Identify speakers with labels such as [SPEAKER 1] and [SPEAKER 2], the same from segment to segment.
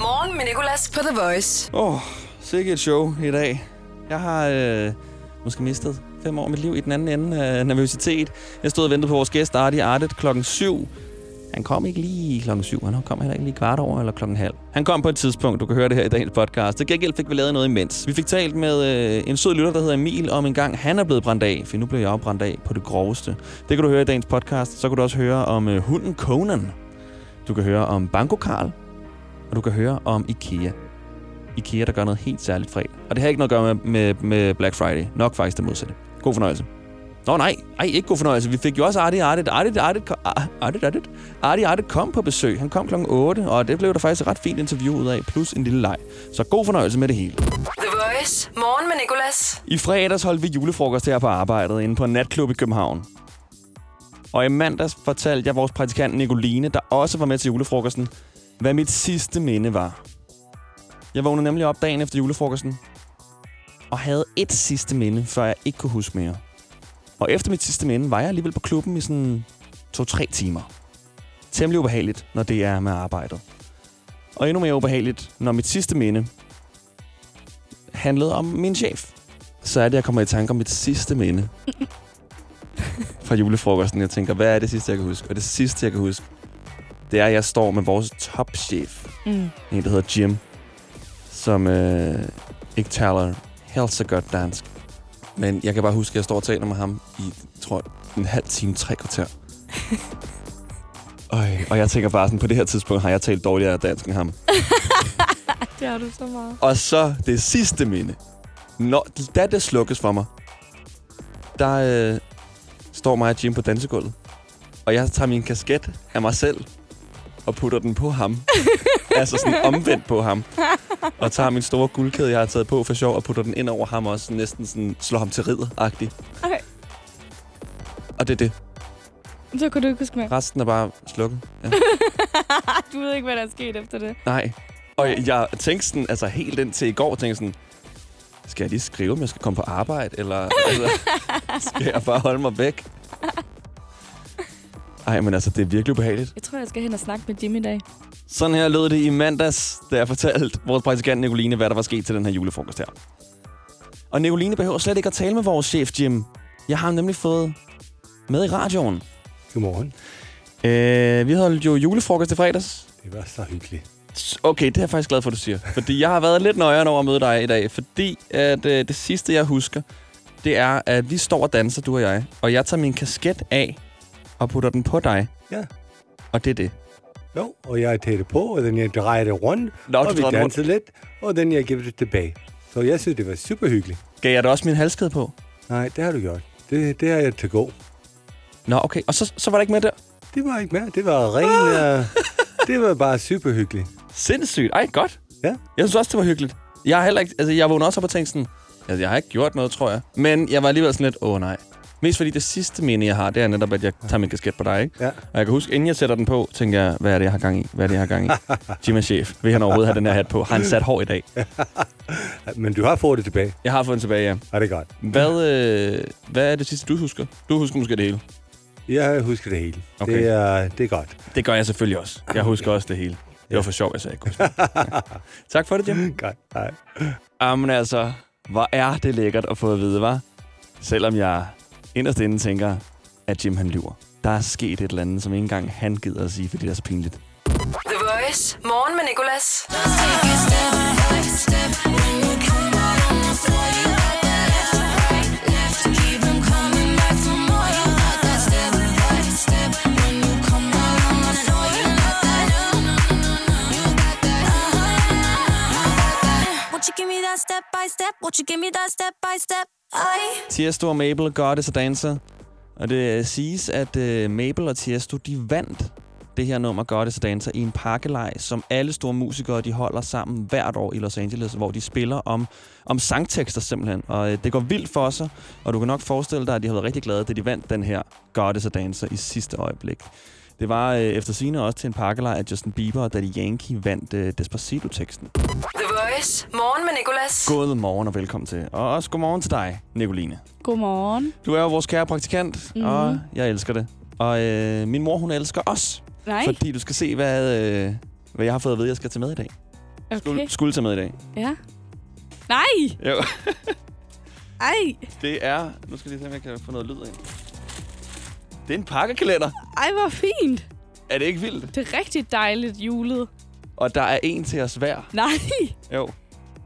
[SPEAKER 1] Morgen med Nicolas på The Voice.
[SPEAKER 2] Åh, oh, sikke et show i dag. Jeg har øh, måske mistet fem år af mit liv i den anden ende af nervøsitet. Jeg stod og ventede på vores gæst, Artie Artet, klokken 7. Han kom ikke lige klokken 7, han kom heller ikke lige kvart over eller klokken halv. Han kom på et tidspunkt, du kan høre det her i dagens podcast. Til gengæld fik vi lavet noget imens. Vi fik talt med øh, en sød lytter, der hedder Emil, om en gang han er blevet brændt af. For nu blev jeg jo brændt af på det groveste. Det kan du høre i dagens podcast. Så kan du også høre om øh, hunden Conan. Du kan høre om Banko Karl. Og du kan høre om IKEA. IKEA, der gør noget helt særligt fredag. Og det har ikke noget at gøre med, med, med Black Friday. Nok faktisk det modsatte. God fornøjelse. Nå nej, ej, ikke god fornøjelse. Vi fik jo også Artie. Artie Artie, Artie, Artie, Artie, Artie kom på besøg. Han kom klokken 8, og det blev der faktisk et ret fint interview ud af, plus en lille leg. Så god fornøjelse med det hele.
[SPEAKER 1] The Voice. Morgen med Nicolas.
[SPEAKER 2] I fredags holdt vi julefrokost her på arbejdet inde på en natklub i København. Og i mandags fortalte jeg vores praktikant Nicoline, der også var med til julefrokosten, hvad mit sidste minde var. Jeg vågnede nemlig op dagen efter julefrokosten, og havde et sidste minde, før jeg ikke kunne huske mere. Og efter mit sidste minde var jeg alligevel på klubben i sådan to-tre timer. Temmelig ubehageligt, når det er med arbejdet. Og endnu mere ubehageligt, når mit sidste minde handlede om min chef. Så er det, jeg kommer i tanke om mit sidste minde fra julefrokosten. Jeg tænker, hvad er det sidste, jeg kan huske? Og det sidste, jeg kan huske, det er, at jeg står med vores topchef.
[SPEAKER 3] Mm.
[SPEAKER 2] En, der hedder Jim, som øh, ikke taler helt så godt dansk. Men jeg kan bare huske, at jeg står og taler med ham i, tror en halv time, tre kvarter. Øj, og jeg tænker bare sådan, på det her tidspunkt har jeg talt dårligere dansk end ham.
[SPEAKER 3] Det har du så meget.
[SPEAKER 2] Og så det sidste minde. Når, da det slukkes for mig, der øh, står mig og Jim på dansegulvet. Og jeg tager min kasket af mig selv og putter den på ham. altså sådan omvendt på ham. Og tager min store guldkæde, jeg har taget på for sjov, og putter den ind over ham også. Næsten sådan slår ham til ridder-agtigt.
[SPEAKER 3] Okay.
[SPEAKER 2] Og det er det.
[SPEAKER 3] Så kunne du ikke huske mere.
[SPEAKER 2] Resten er bare slukket. Ja.
[SPEAKER 3] Du ved ikke, hvad der er sket efter det.
[SPEAKER 2] Nej. Og jeg, jeg tænkte sådan, altså helt indtil i går, tænkte sådan, skal jeg lige skrive, om jeg skal komme på arbejde, eller altså, skal jeg bare holde mig væk? Ej, men altså, det er virkelig ubehageligt.
[SPEAKER 3] Jeg tror, jeg skal hen og snakke med Jim i dag.
[SPEAKER 2] Sådan her lød det i mandags, da jeg fortalte vores praktikant Nicoline, hvad der var sket til den her julefrokost her. Og Nicoline behøver slet ikke at tale med vores chef, Jim. Jeg har ham nemlig fået med i radioen.
[SPEAKER 4] Godmorgen.
[SPEAKER 2] Øh, vi holdt jo julefrokost i fredags.
[SPEAKER 4] Det var så hyggeligt.
[SPEAKER 2] Okay, det er jeg faktisk glad for, at du siger. Fordi jeg har været lidt nøjere over at møde dig i dag. Fordi at, øh, det sidste, jeg husker, det er, at vi står og danser, du og jeg. Og jeg tager min kasket af og putter den på dig.
[SPEAKER 4] Ja.
[SPEAKER 2] Og det er det.
[SPEAKER 4] Jo, og jeg tager det på, og den jeg drejer det rundt,
[SPEAKER 2] Nå,
[SPEAKER 4] og vi danser lidt, og den jeg giver det tilbage. Så jeg synes, det var super hyggeligt.
[SPEAKER 2] Gav jeg dig også min halskæde på?
[SPEAKER 4] Nej, det har du gjort. Det, det har jeg til gå.
[SPEAKER 2] Nå, okay. Og så, så var der ikke mere der?
[SPEAKER 4] Det var ikke mere. Det var ren...
[SPEAKER 2] Ah.
[SPEAKER 4] Uh, det var bare super hyggeligt.
[SPEAKER 2] Sindssygt. Ej, godt.
[SPEAKER 4] Ja.
[SPEAKER 2] Jeg synes også, det var hyggeligt. Jeg har heller ikke... Altså, jeg vågnede også op og tænkte sådan... Altså, jeg har ikke gjort noget, tror jeg. Men jeg var alligevel sådan lidt... Åh, oh, nej. Mest fordi det sidste minde, jeg har, det er netop, at jeg tager min kasket på dig, ikke?
[SPEAKER 4] Ja.
[SPEAKER 2] Og jeg kan huske, inden jeg sætter den på, tænker jeg, hvad er det, jeg har gang i? Hvad er det, jeg har gang i? Jim er chef. Vil han overhovedet have den her hat på? Har han sat hår i dag?
[SPEAKER 4] Men du har fået det tilbage.
[SPEAKER 2] Jeg har fået den tilbage, ja.
[SPEAKER 4] Ja, det er godt.
[SPEAKER 2] Hvad, øh, hvad er det sidste, du husker? Du husker måske det hele.
[SPEAKER 4] Jeg husker det hele.
[SPEAKER 2] Okay.
[SPEAKER 4] Det, er, det er godt.
[SPEAKER 2] Det gør jeg selvfølgelig også. Jeg husker også det hele. Det var for sjovt, jeg sagde ja. Tak for det, Jim.
[SPEAKER 4] Godt. Nej.
[SPEAKER 2] Jamen altså, hvor er det lækkert at få at vide, var? Selvom jeg inderst inde tænker, at Jim han lyver. Der er sket et eller andet, som ikke engang han gider at sige, fordi det er så pinligt.
[SPEAKER 1] The Voice. Morgen med Nicolas.
[SPEAKER 5] Won't you give me that step by step? Won't you give me that step by step?
[SPEAKER 2] Tiesto og Mabel, Goddess og Dancer. Og det øh, siges, at øh, Mabel og Tiesto, de vandt det her nummer Goddess is Dancer i en pakkelej, som alle store musikere, de holder sammen hvert år i Los Angeles, hvor de spiller om, om sangtekster simpelthen. Og øh, det går vildt for sig, og du kan nok forestille dig, at de har været rigtig glade, da de vandt den her Goddess is Dancer i sidste øjeblik. Det var øh, efter sine også til en pakkelej, at Justin Bieber og Daddy Yankee vandt øh, Despacito-teksten.
[SPEAKER 1] The Voice. Morgen med Nicolas.
[SPEAKER 2] God morgen og velkommen til. Og også god morgen til dig, Nicoline.
[SPEAKER 3] Godmorgen.
[SPEAKER 2] Du er jo vores kære praktikant,
[SPEAKER 3] Mhm.
[SPEAKER 2] mm-hmm. og jeg elsker det. Og øh, min mor, hun elsker os.
[SPEAKER 3] Nej.
[SPEAKER 2] Fordi du skal se, hvad, øh, hvad jeg har fået at vide, jeg skal tage med i dag. Skulle,
[SPEAKER 3] Okay.
[SPEAKER 2] skulle tage med i dag.
[SPEAKER 3] Ja. Nej!
[SPEAKER 2] Jo.
[SPEAKER 3] Ej!
[SPEAKER 2] Det er... Nu skal jeg lige se, om jeg kan få noget lyd ind. Det er en pakkekalender.
[SPEAKER 3] Ej, hvor fint.
[SPEAKER 2] Er det ikke vildt?
[SPEAKER 3] Det er rigtig dejligt julet.
[SPEAKER 2] Og der er en til os hver.
[SPEAKER 3] Nej!
[SPEAKER 2] Jo.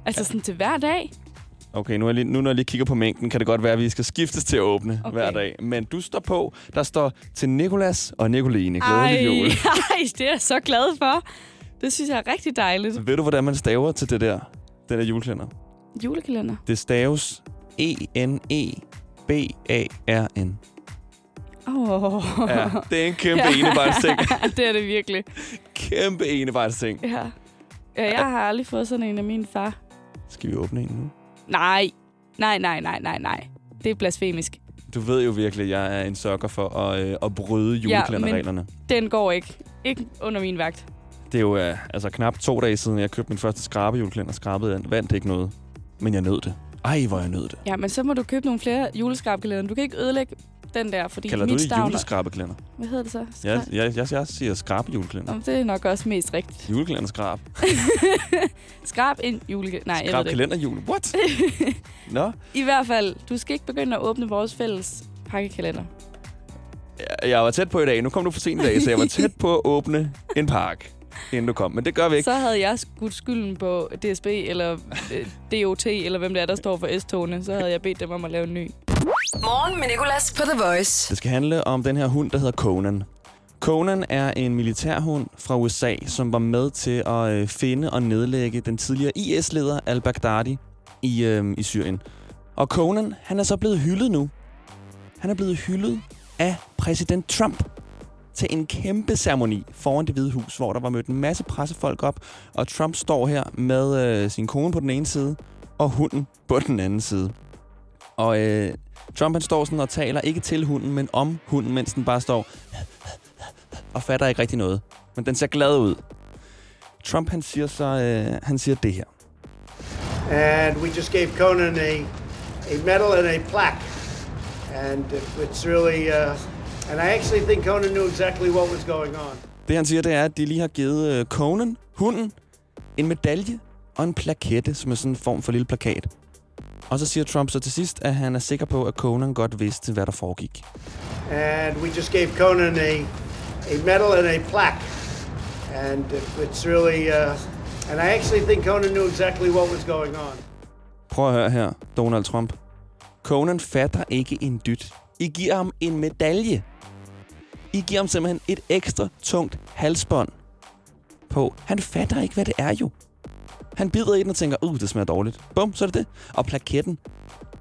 [SPEAKER 3] Altså sådan til hver dag.
[SPEAKER 2] Okay, nu, er jeg lige, nu når jeg lige kigger på mængden, kan det godt være, at vi skal skiftes til at åbne okay. Hver dag. Men du står på. Der står til Nikolas og Nicoline.
[SPEAKER 3] Ej,
[SPEAKER 2] Glædelig jul.
[SPEAKER 3] ej, det er jeg så glad for. Det synes jeg er rigtig dejligt.
[SPEAKER 2] Ved du, hvordan man staver til det der? Den der julekalender.
[SPEAKER 3] Julekalender.
[SPEAKER 2] Det staves E E-N-E-B-A-R-N.
[SPEAKER 3] Oh.
[SPEAKER 2] Ja, det er en kæmpe enevejsting.
[SPEAKER 3] det er det virkelig.
[SPEAKER 2] Kæmpe enevejsting.
[SPEAKER 3] Ja. ja. Jeg har aldrig fået sådan en af min far.
[SPEAKER 2] Skal vi åbne en nu?
[SPEAKER 3] Nej. Nej, nej, nej, nej, nej. Det er blasfemisk.
[SPEAKER 2] Du ved jo virkelig, at jeg er en sokker for at, øh, at bryde julekalenderreglerne.
[SPEAKER 3] Den går ikke. Ikke under min vagt.
[SPEAKER 2] Det er jo øh, altså knap to dage siden, jeg købte min første skrabejuleklænder. Skrabede den. Vandt ikke noget. Men jeg nød det. Ej, hvor jeg nød det.
[SPEAKER 3] Ja, men så må du købe nogle flere juleskrabkalender. Du kan ikke ødelægge den der, fordi
[SPEAKER 2] Kalder du
[SPEAKER 3] mit
[SPEAKER 2] det juleskrabeklænder?
[SPEAKER 3] Hvad hedder det så? Skra-
[SPEAKER 2] jeg, jeg, jeg siger skrabejuleklænder.
[SPEAKER 3] Nå, det er nok også mest rigtigt.
[SPEAKER 2] Juleklænder skrab.
[SPEAKER 3] Skrab ind julekalender. Nej, jeg ved
[SPEAKER 2] Skrab kalenderjul. What? Nå,
[SPEAKER 3] I hvert fald, du skal ikke begynde at åbne vores fælles pakkekalender.
[SPEAKER 2] jeg, jeg var tæt på i dag. Nu kom du for sent i dag, så jeg var tæt på at åbne en park, inden du kom. Men det gør vi ikke.
[SPEAKER 3] Så havde jeg skudt skylden på DSB eller øh, DOT, eller hvem det er, der står for S-togene. Så havde jeg bedt dem om at lave en ny.
[SPEAKER 1] Morgen med Nicolas på The Voice.
[SPEAKER 2] Det skal handle om den her hund, der hedder Conan. Conan er en militærhund fra USA, som var med til at øh, finde og nedlægge den tidligere IS-leder al-Baghdadi i, øh, i Syrien. Og Conan, han er så blevet hyldet nu. Han er blevet hyldet af præsident Trump til en kæmpe ceremoni foran det hvide hus, hvor der var mødt en masse pressefolk op, og Trump står her med øh, sin kone på den ene side, og hunden på den anden side. Og øh, Trump han står sådan og taler ikke til hunden, men om hunden, mens den bare står og fatter ikke rigtig noget. Men den ser glad ud. Trump han siger så øh, han siger det her.
[SPEAKER 6] and we just gave Conan a, a medal and a plaque. And it's really, uh, and I actually think Conan knew exactly what was going on.
[SPEAKER 2] Det han siger, det er, at de lige har givet øh, Conan, hunden, en medalje og en plakette, som er sådan en form for lille plakat. Og så siger Trump så til sidst, at han er sikker på, at Conan godt vidste, hvad der foregik.
[SPEAKER 6] And we just gave Conan a, a medal and a plaque. And it's really, uh, and I actually think Conan knew exactly what was going on.
[SPEAKER 2] Prøv at høre her, Donald Trump. Conan fatter ikke en dyt. I giver ham en medalje. I giver ham simpelthen et ekstra tungt halsbånd på. Han fatter ikke, hvad det er jo. Han bider i den og tænker, uh, det smager dårligt. Bum, så er det det. Og plaketten.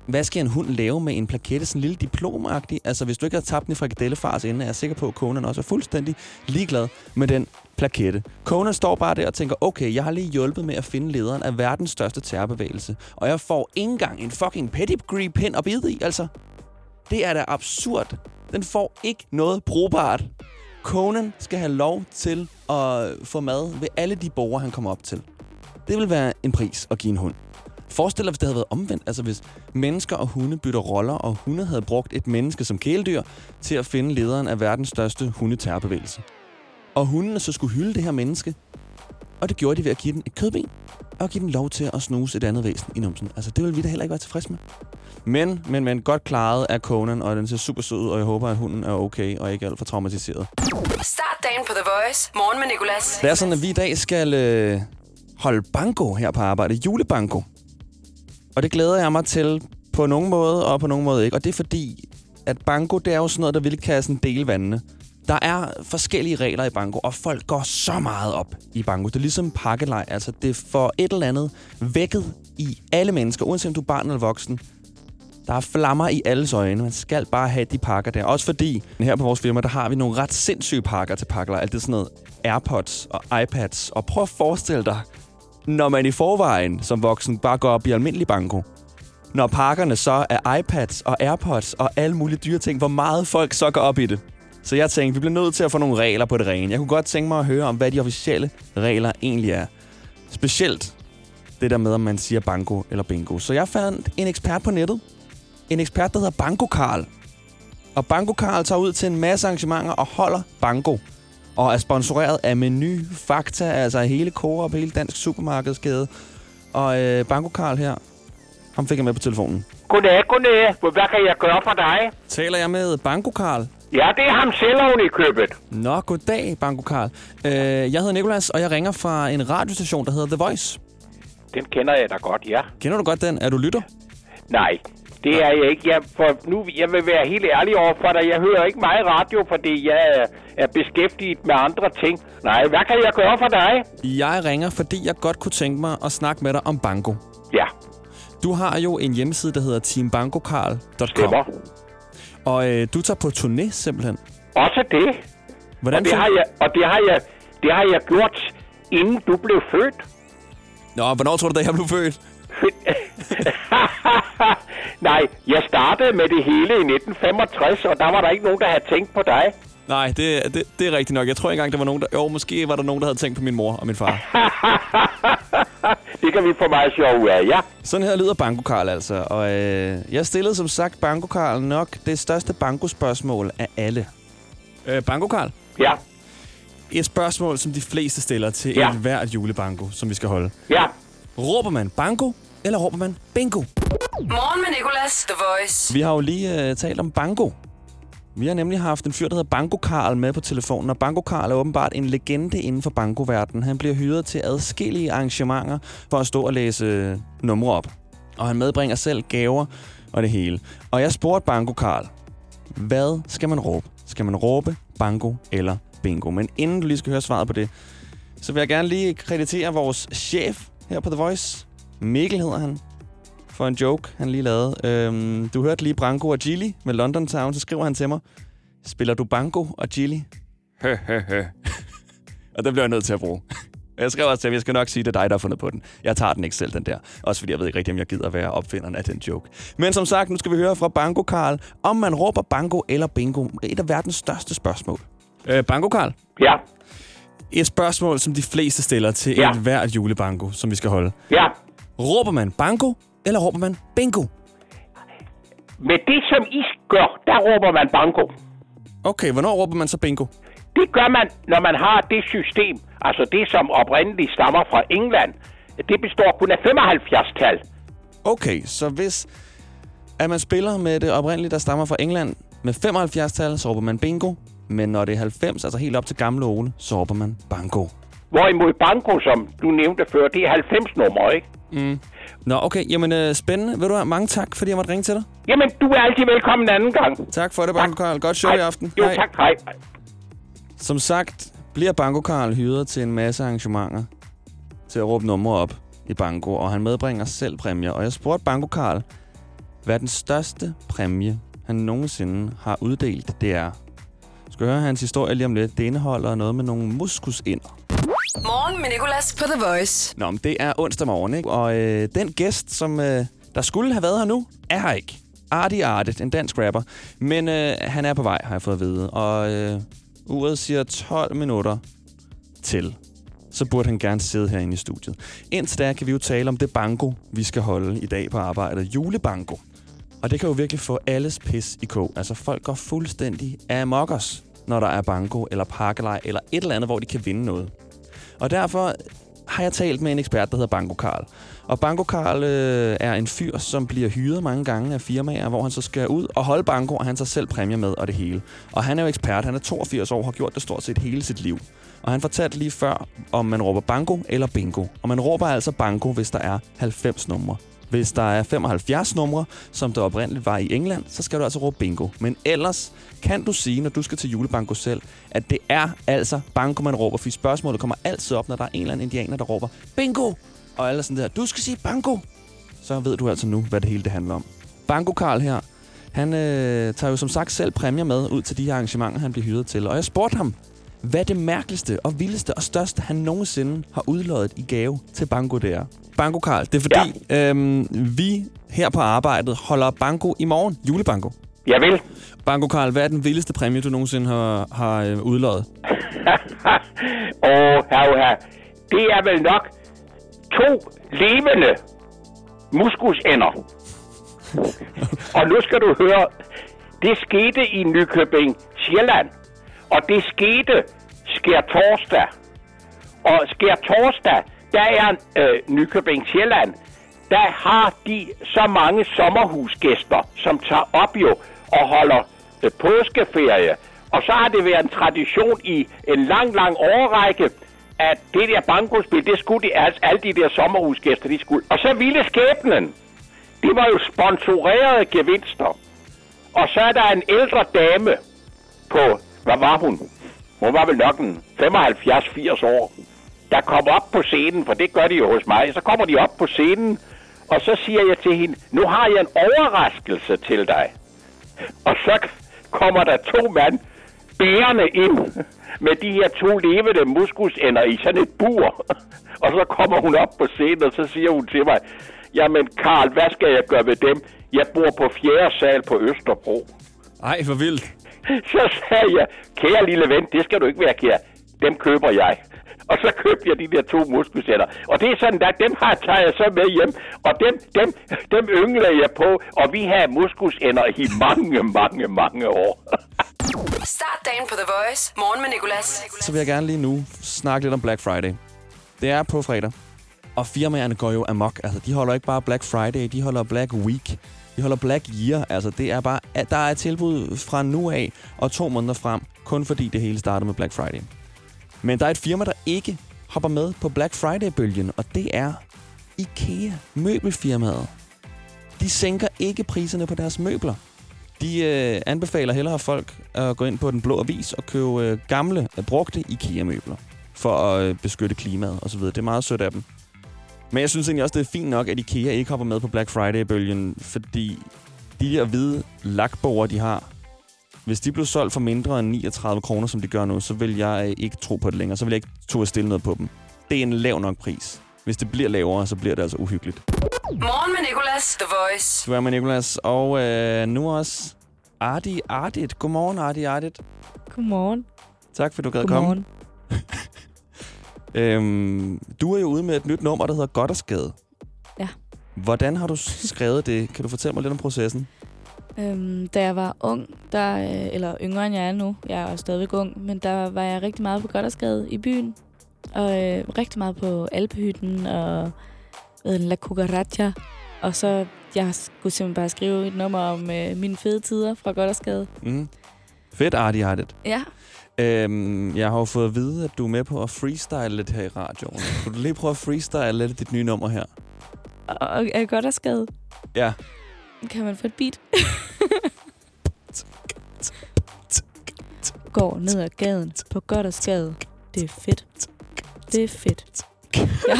[SPEAKER 2] Hvad skal en hund lave med en plakette? Sådan en lille diplomagtig. Altså, hvis du ikke har tabt den i frikadellefars inden, er jeg sikker på, at Conan også er fuldstændig ligeglad med den plakette. Conan står bare der og tænker, okay, jeg har lige hjulpet med at finde lederen af verdens største terrorbevægelse, og jeg får ikke engang en fucking pedigree pin at bide i, altså. Det er da absurd. Den får ikke noget brugbart. Conan skal have lov til at få mad ved alle de borgere, han kommer op til. Det vil være en pris at give en hund. Forestil dig, hvis det havde været omvendt. Altså hvis mennesker og hunde bytter roller, og hunde havde brugt et menneske som kæledyr til at finde lederen af verdens største hundeterrorbevægelse. Og hundene så skulle hylde det her menneske. Og det gjorde de ved at give den et kødben, og give den lov til at snuse et andet væsen i numsen. Altså det vil vi da heller ikke være tilfredse med. Men, men, men godt klaret af Conan, og den ser super sød ud, og jeg håber, at hunden er okay og ikke alt for traumatiseret.
[SPEAKER 1] Start dagen på The Voice. Morgen med Nicolas.
[SPEAKER 2] Det er sådan, at vi i dag skal øh, holde banko her på arbejde. Julebanko. Og det glæder jeg mig til på nogen måde, og på nogen måde ikke. Og det er fordi, at banko, det er jo sådan noget, der vil kan sådan dele vandene. Der er forskellige regler i banko, og folk går så meget op i banko. Det er ligesom pakkelej. Altså, det får et eller andet vækket i alle mennesker, uanset om du er barn eller voksen. Der er flammer i alles øjne. Man skal bare have de pakker der. Også fordi, her på vores firma, der har vi nogle ret sindssyge pakker til pakkelej. Alt det sådan noget Airpods og iPads. Og prøv at forestille dig, når man i forvejen som voksen bare går op i almindelig banko. Når pakkerne så er iPads og Airpods og alle mulige dyre ting, hvor meget folk så går op i det. Så jeg tænkte, vi bliver nødt til at få nogle regler på det rene. Jeg kunne godt tænke mig at høre om, hvad de officielle regler egentlig er. Specielt det der med, om man siger banko eller bingo. Så jeg fandt en ekspert på nettet. En ekspert, der hedder Banko Karl. Og Banko Karl tager ud til en masse arrangementer og holder banko og er sponsoreret af Menu, Fakta, altså hele Coop, hele Dansk Supermarkedskæde. Og øh, Banko Karl her, ham fik jeg med på telefonen.
[SPEAKER 7] Goddag, goddag. Hvad kan jeg gøre for dig?
[SPEAKER 2] Taler jeg med Banko Karl?
[SPEAKER 7] Ja, det er ham selv oven i købet.
[SPEAKER 2] Nå, goddag, Banko Karl. Øh, jeg hedder Nikolas, og jeg ringer fra en radiostation, der hedder The Voice.
[SPEAKER 7] Den kender jeg da godt, ja.
[SPEAKER 2] Kender du godt den? Er du lytter?
[SPEAKER 7] Nej, det er jeg ikke. Jeg, for nu, jeg vil være helt ærlig over for dig. Jeg hører ikke meget radio, fordi jeg er, beskæftiget med andre ting. Nej, hvad kan jeg gøre for dig?
[SPEAKER 2] Jeg ringer, fordi jeg godt kunne tænke mig at snakke med dig om banko.
[SPEAKER 7] Ja,
[SPEAKER 2] Du har jo en hjemmeside, der hedder teambankokarl.com.
[SPEAKER 7] stemmer.
[SPEAKER 2] Og øh, du tager på turné simpelthen.
[SPEAKER 7] Også det.
[SPEAKER 2] Hvordan
[SPEAKER 7] Og det har jeg, og det har jeg, det har jeg gjort, inden du blev født.
[SPEAKER 2] Nå, hvornår tror du, da jeg blev født?
[SPEAKER 7] Nej, jeg startede med det hele i 1965, og der var der ikke nogen, der havde tænkt på dig.
[SPEAKER 2] Nej, det, det, det er rigtigt nok. Jeg tror ikke engang, der var nogen, der... Jo, måske var der nogen, der havde tænkt på min mor og min far.
[SPEAKER 7] det kan vi få meget sjov ud af, ja.
[SPEAKER 2] Sådan her lyder Banko Karl altså. Og øh, jeg stillede som sagt Banko Karl nok det største bankospørgsmål af alle. Øh, Banko Karl,
[SPEAKER 7] Ja,
[SPEAKER 2] et spørgsmål, som de fleste stiller til
[SPEAKER 7] Ja.
[SPEAKER 2] hvert julebanko, som vi skal holde.
[SPEAKER 7] ja.
[SPEAKER 2] Råber man banko, eller råber man bingo?
[SPEAKER 1] Morgen med Nicolas, The Voice.
[SPEAKER 2] Vi har jo lige øh, talt om banko. Vi har nemlig haft en fyr, der hedder Banko Karl med på telefonen, og Banko Karl er åbenbart en legende inden for bankoverdenen. Han bliver hyret til adskillige arrangementer for at stå og læse øh, numre op. Og han medbringer selv gaver og det hele. Og jeg spurgte Banko Karl, hvad skal man råbe? Skal man råbe banko eller bingo? Men inden du lige skal høre svaret på det, så vil jeg gerne lige kreditere vores chef her på The Voice. Mikkel hedder han for en joke, han lige lavede. Øhm, du hørte lige Branko og Gilly med London Town, så skriver han til mig, spiller du Banko og Gilly? Hø, hø, hø. og det bliver jeg nødt til at bruge. Jeg skrev også til ham, jeg skal nok sige, det er dig, der har fundet på den. Jeg tager den ikke selv, den der. Også fordi jeg ved ikke rigtig, om jeg gider være opfinderen af den joke. Men som sagt, nu skal vi høre fra Banko Karl, om man råber banko eller bingo. Et af verdens største spørgsmål. Øh, banko Karl,
[SPEAKER 7] Ja,
[SPEAKER 2] et spørgsmål, som de fleste stiller til
[SPEAKER 7] Ja.
[SPEAKER 2] et hvert julebanko, som vi skal holde.
[SPEAKER 7] ja.
[SPEAKER 2] Råber man banko, eller råber man bingo?
[SPEAKER 7] Med det, som I gør, der råber man banko.
[SPEAKER 2] Okay, hvornår råber man så bingo?
[SPEAKER 7] Det gør man, når man har det system, altså det, som oprindeligt stammer fra England. Det består kun af 75-tal.
[SPEAKER 2] Okay, så hvis at man spiller med det oprindelige, der stammer fra England, med 75-tal, så råber man bingo. Men når det er 90, altså helt op til gamle Ole, så råber man banko.
[SPEAKER 7] Hvorimod banko, som du nævnte før, det er 90 nummer, ikke?
[SPEAKER 2] Nå, okay. Jamen, øh, spændende. Ved du hvad? Mange tak, fordi jeg måtte ringe til dig.
[SPEAKER 7] Jamen, du er altid velkommen en anden gang.
[SPEAKER 2] Tak for det, Banko Karl. Godt show i aften.
[SPEAKER 7] Jo, tak. Hej.
[SPEAKER 2] Som sagt, bliver Banko Karl hyret til en masse arrangementer til at råbe numre op i Banko, og han medbringer selv præmier. Og jeg spurgte Banko Karl, hvad den største præmie, han nogensinde har uddelt, det er. Du skal høre hans historie lige om lidt. Det indeholder noget med nogle muskusinder.
[SPEAKER 1] Morgen med Nicolas på The Voice.
[SPEAKER 2] Nå, men det er onsdag morgen, ikke? Og øh, den gæst, som øh, der skulle have været her nu, er her ikke. Artie Artet, en dansk rapper. Men øh, han er på vej, har jeg fået at vide. Og øh, uret siger 12 minutter til. Så burde han gerne sidde herinde i studiet. Indtil da kan vi jo tale om det banko, vi skal holde i dag på arbejdet. Julebanko. Og det kan jo virkelig få alles pis i kog. Altså folk går fuldstændig amokkers, når der er banko eller pakkelej eller et eller andet, hvor de kan vinde noget. Og derfor har jeg talt med en ekspert, der hedder Banko Karl. Og Banko Karl øh, er en fyr, som bliver hyret mange gange af firmaer, hvor han så skal ud og holde banko, og han tager selv præmier med og det hele. Og han er jo ekspert, han er 82 år og har gjort det stort set hele sit liv. Og han fortalte lige før, om man råber banko eller bingo. Og man råber altså banko, hvis der er 90 numre. Hvis der er 75 numre, som der oprindeligt var i England, så skal du altså råbe bingo. Men ellers kan du sige, når du skal til julebanko selv, at det er altså banko, man råber. For spørgsmålet kommer altid op, når der er en eller anden indianer, der råber bingo. Og alle sådan der, du skal sige banko. Så ved du altså nu, hvad det hele det handler om. Banko Karl her, han øh, tager jo som sagt selv præmier med ud til de her arrangementer, han bliver hyret til. Og jeg spurgte ham, hvad det mærkeligste og vildeste og største, han nogensinde har udløjet i gave til Banko, det er. Banko Karl, det er fordi, ja. øhm, vi her på arbejdet holder Banko i morgen, julebanko.
[SPEAKER 7] Jeg vil.
[SPEAKER 2] Banko Karl, hvad er den vildeste præmie, du nogensinde har, har øh, udløjet?
[SPEAKER 7] Åh, herre, det er vel nok to levende muskusænder. og nu skal du høre, det skete i Nykøbing, Sjælland. Og det skete Skær Torsdag. Og Skær Torsdag, der er øh, Nykøbing Sjælland, der har de så mange sommerhusgæster, som tager op jo og holder øh, påskeferie. Og så har det været en tradition i en lang, lang årrække, at det der bankospil, det skulle de, altså alle de der sommerhusgæster, de skulle. Og så ville skæbnen. Det var jo sponsorerede gevinster. Og så er der en ældre dame på, hvad var hun? Hun var vel nok en 75-80 år. Der kom op på scenen, for det gør de jo hos mig. Så kommer de op på scenen, og så siger jeg til hende, nu har jeg en overraskelse til dig. Og så kommer der to mand bærende ind med de her to levende muskusænder i sådan et bur. Og så kommer hun op på scenen, og så siger hun til mig, jamen Karl, hvad skal jeg gøre ved dem? Jeg bor på fjerde sal på Østerbro.
[SPEAKER 2] Ej, for vildt.
[SPEAKER 7] Så sagde jeg, kære lille ven, det skal du ikke være kære. Dem køber jeg. Og så købte jeg de der to muskusætter. Og det er sådan, at dem har taget jeg så med hjem. Og dem, dem, dem yngler jeg på. Og vi har muskusænder i mange, mange, mange år.
[SPEAKER 1] Start dagen på The Voice. Morgen med Nicolas.
[SPEAKER 2] Så vil jeg gerne lige nu snakke lidt om Black Friday. Det er på fredag. Og firmaerne går jo amok. Altså, de holder ikke bare Black Friday, de holder Black Week. Vi holder Black Year. Altså, det er bare, at der er tilbud fra nu af og to måneder frem, kun fordi det hele starter med Black Friday. Men der er et firma, der ikke hopper med på Black Friday-bølgen, og det er IKEA, møbelfirmaet. De sænker ikke priserne på deres møbler. De øh, anbefaler hellere folk at gå ind på den blå avis og købe øh, gamle, brugte IKEA-møbler for at øh, beskytte klimaet osv. Det er meget sødt af dem. Men jeg synes egentlig også, det er fint nok, at IKEA ikke hopper med på Black Friday-bølgen, fordi de der hvide lakborer, de har, hvis de blev solgt for mindre end 39 kroner, som de gør nu, så vil jeg ikke tro på det længere. Så vil jeg ikke tro at stille noget på dem. Det er en lav nok pris. Hvis det bliver lavere, så bliver det altså uhyggeligt.
[SPEAKER 1] Morgen med Nicolas. The Voice.
[SPEAKER 2] Du er med Nicolas, og øh, nu også Ardi Ardit. Godmorgen, Ardi Ardit.
[SPEAKER 3] Godmorgen.
[SPEAKER 2] Tak, fordi du gad komme. Øhm, du er jo ude med et nyt nummer, der hedder Godt og Skade.
[SPEAKER 3] Ja.
[SPEAKER 2] Hvordan har du skrevet det? Kan du fortælle mig lidt om processen?
[SPEAKER 3] Øhm, da jeg var ung, der, øh, eller yngre end jeg er nu, jeg er stadigvæk ung, men der var jeg rigtig meget på Goddersgade i byen. Og øh, rigtig meget på Alpehytten og den, La Cucaracha. Og så jeg skulle simpelthen bare skrive et nummer om øh, mine fede tider fra Goddersgade.
[SPEAKER 2] Mm. Fedt, Ardit.
[SPEAKER 3] Ja,
[SPEAKER 2] Øhm, jeg har jo fået at vide, at du er med på at freestyle lidt her i radioen. Kunne du lige prøve at freestyle lidt dit nye nummer her?
[SPEAKER 3] og, og er Goddersgade.
[SPEAKER 2] Ja.
[SPEAKER 3] Kan man få et beat? Går ned ad gaden på Goddersgade. Det er fedt. Det er fedt. Ja,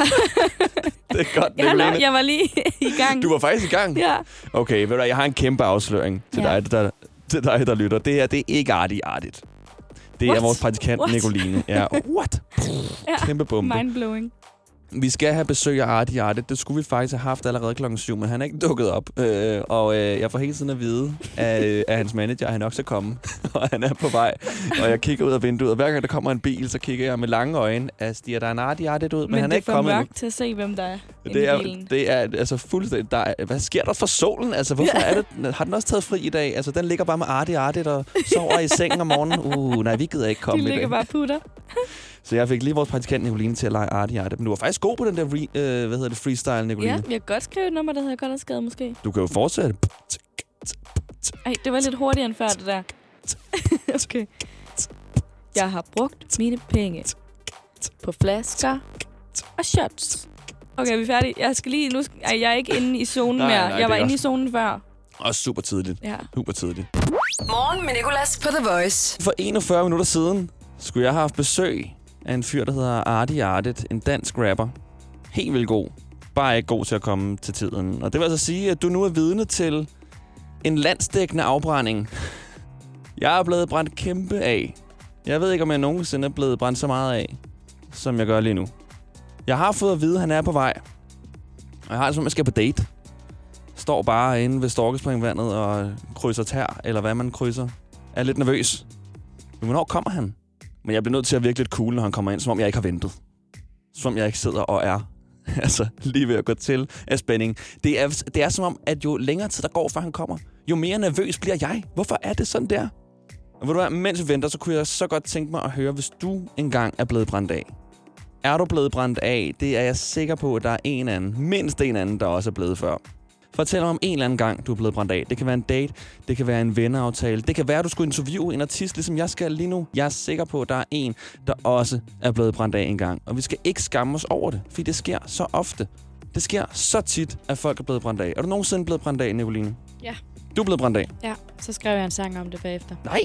[SPEAKER 2] Det er godt,
[SPEAKER 3] jeg,
[SPEAKER 2] Nicoline.
[SPEAKER 3] jeg var lige i gang.
[SPEAKER 2] Du var faktisk i gang?
[SPEAKER 3] Ja.
[SPEAKER 2] Okay, ved du, jeg har en kæmpe afsløring til,
[SPEAKER 3] Ja.
[SPEAKER 2] dig, der, til dig, der lytter. Det er, det er ikke Arti Artit. Det er
[SPEAKER 3] What?
[SPEAKER 2] vores praktikant,
[SPEAKER 3] What?
[SPEAKER 2] Nicoline. Ja, what? Kæmpe bombe.
[SPEAKER 3] Mindblowing.
[SPEAKER 2] Vi skal have besøg af Arti Artit. Det skulle vi faktisk have haft allerede klokken 7, men han er ikke dukket op. Øh, og øh, jeg får hele tiden at vide af, øh, af hans manager, at han nok skal komme. og han er på vej. Og jeg kigger ud af vinduet, og hver gang der kommer en bil, så kigger jeg med lange øjne. Altså, stiger der en Arti Artit ud, men,
[SPEAKER 3] Men
[SPEAKER 2] han
[SPEAKER 3] det
[SPEAKER 2] er
[SPEAKER 3] er
[SPEAKER 2] ikke
[SPEAKER 3] for
[SPEAKER 2] kommet endnu.
[SPEAKER 3] mørkt til at se, hvem der er
[SPEAKER 2] Det
[SPEAKER 3] i
[SPEAKER 2] er, det er altså fuldstændig... Der er, hvad sker der for solen? Altså, hvorfor er det... Har den også taget fri i dag? Altså, den ligger bare med Arti Artit og sover i sengen om morgenen. Uh, nej, vi gider ikke
[SPEAKER 3] De
[SPEAKER 2] komme i
[SPEAKER 3] ligger
[SPEAKER 2] dag.
[SPEAKER 3] bare putter.
[SPEAKER 2] Så jeg fik lige vores praktikant Nicoline til at lege Arti Artit. Men du var faktisk god på den der re, øh, hvad hedder det, freestyle, Nicoline.
[SPEAKER 3] Ja, jeg kan godt skrive et nummer, der hedder Goddersgade måske.
[SPEAKER 2] Du kan jo fortsætte.
[SPEAKER 3] Ej, det var lidt hurtigere end før, det der. okay. Jeg har brugt mine penge på flasker og shots. Okay, vi er færdige. Jeg skal lige... Nu skal, ej, jeg er ikke inde i zonen
[SPEAKER 2] Nej,
[SPEAKER 3] mere.
[SPEAKER 2] nej,
[SPEAKER 3] jeg var inde i zonen før.
[SPEAKER 2] Også super tidligt.
[SPEAKER 3] Ja.
[SPEAKER 2] Super tidligt.
[SPEAKER 1] Morgen med Nicolas på The Voice.
[SPEAKER 2] For 41 minutter siden skulle jeg have haft besøg af en fyr, der hedder Arti Artet, En dansk rapper. Helt vildt god. Bare ikke god til at komme til tiden. Og det vil altså sige, at du nu er vidne til en landsdækkende afbrænding. Jeg er blevet brændt kæmpe af. Jeg ved ikke, om jeg nogensinde er blevet brændt så meget af, som jeg gør lige nu. Jeg har fået at vide, at han er på vej. Og jeg har det som, om, jeg skal på date. Står bare inde ved Storkespringvandet og krydser tær, eller hvad man krydser. Er lidt nervøs. Men hvornår kommer han? Men jeg bliver nødt til at virke lidt cool, når han kommer ind, som om jeg ikke har ventet. Som om jeg ikke sidder og er altså lige ved at gå til af spænding. Det er, det er som om, at jo længere tid der går, før han kommer, jo mere nervøs bliver jeg. Hvorfor er det sådan der? Og ved du hvad, mens vi venter, så kunne jeg så godt tænke mig at høre, hvis du engang er blevet brændt af. Er du blevet brændt af, det er jeg sikker på, at der er en anden, mindst en anden, der også er blevet før. Fortæl mig om en eller anden gang, du er blevet brændt af. Det kan være en date, det kan være en venneaftale, det kan være, at du skulle interviewe en artist, ligesom jeg skal lige nu. Jeg er sikker på, at der er en, der også er blevet brændt af en gang. Og vi skal ikke skamme os over det, fordi det sker så ofte. Det sker så tit, at folk er blevet brændt af. Er du nogensinde blevet brændt af, Nicoline?
[SPEAKER 3] Ja.
[SPEAKER 2] Du er blevet brændt af?
[SPEAKER 3] Ja, så skrev jeg en sang om det bagefter.
[SPEAKER 2] Nej!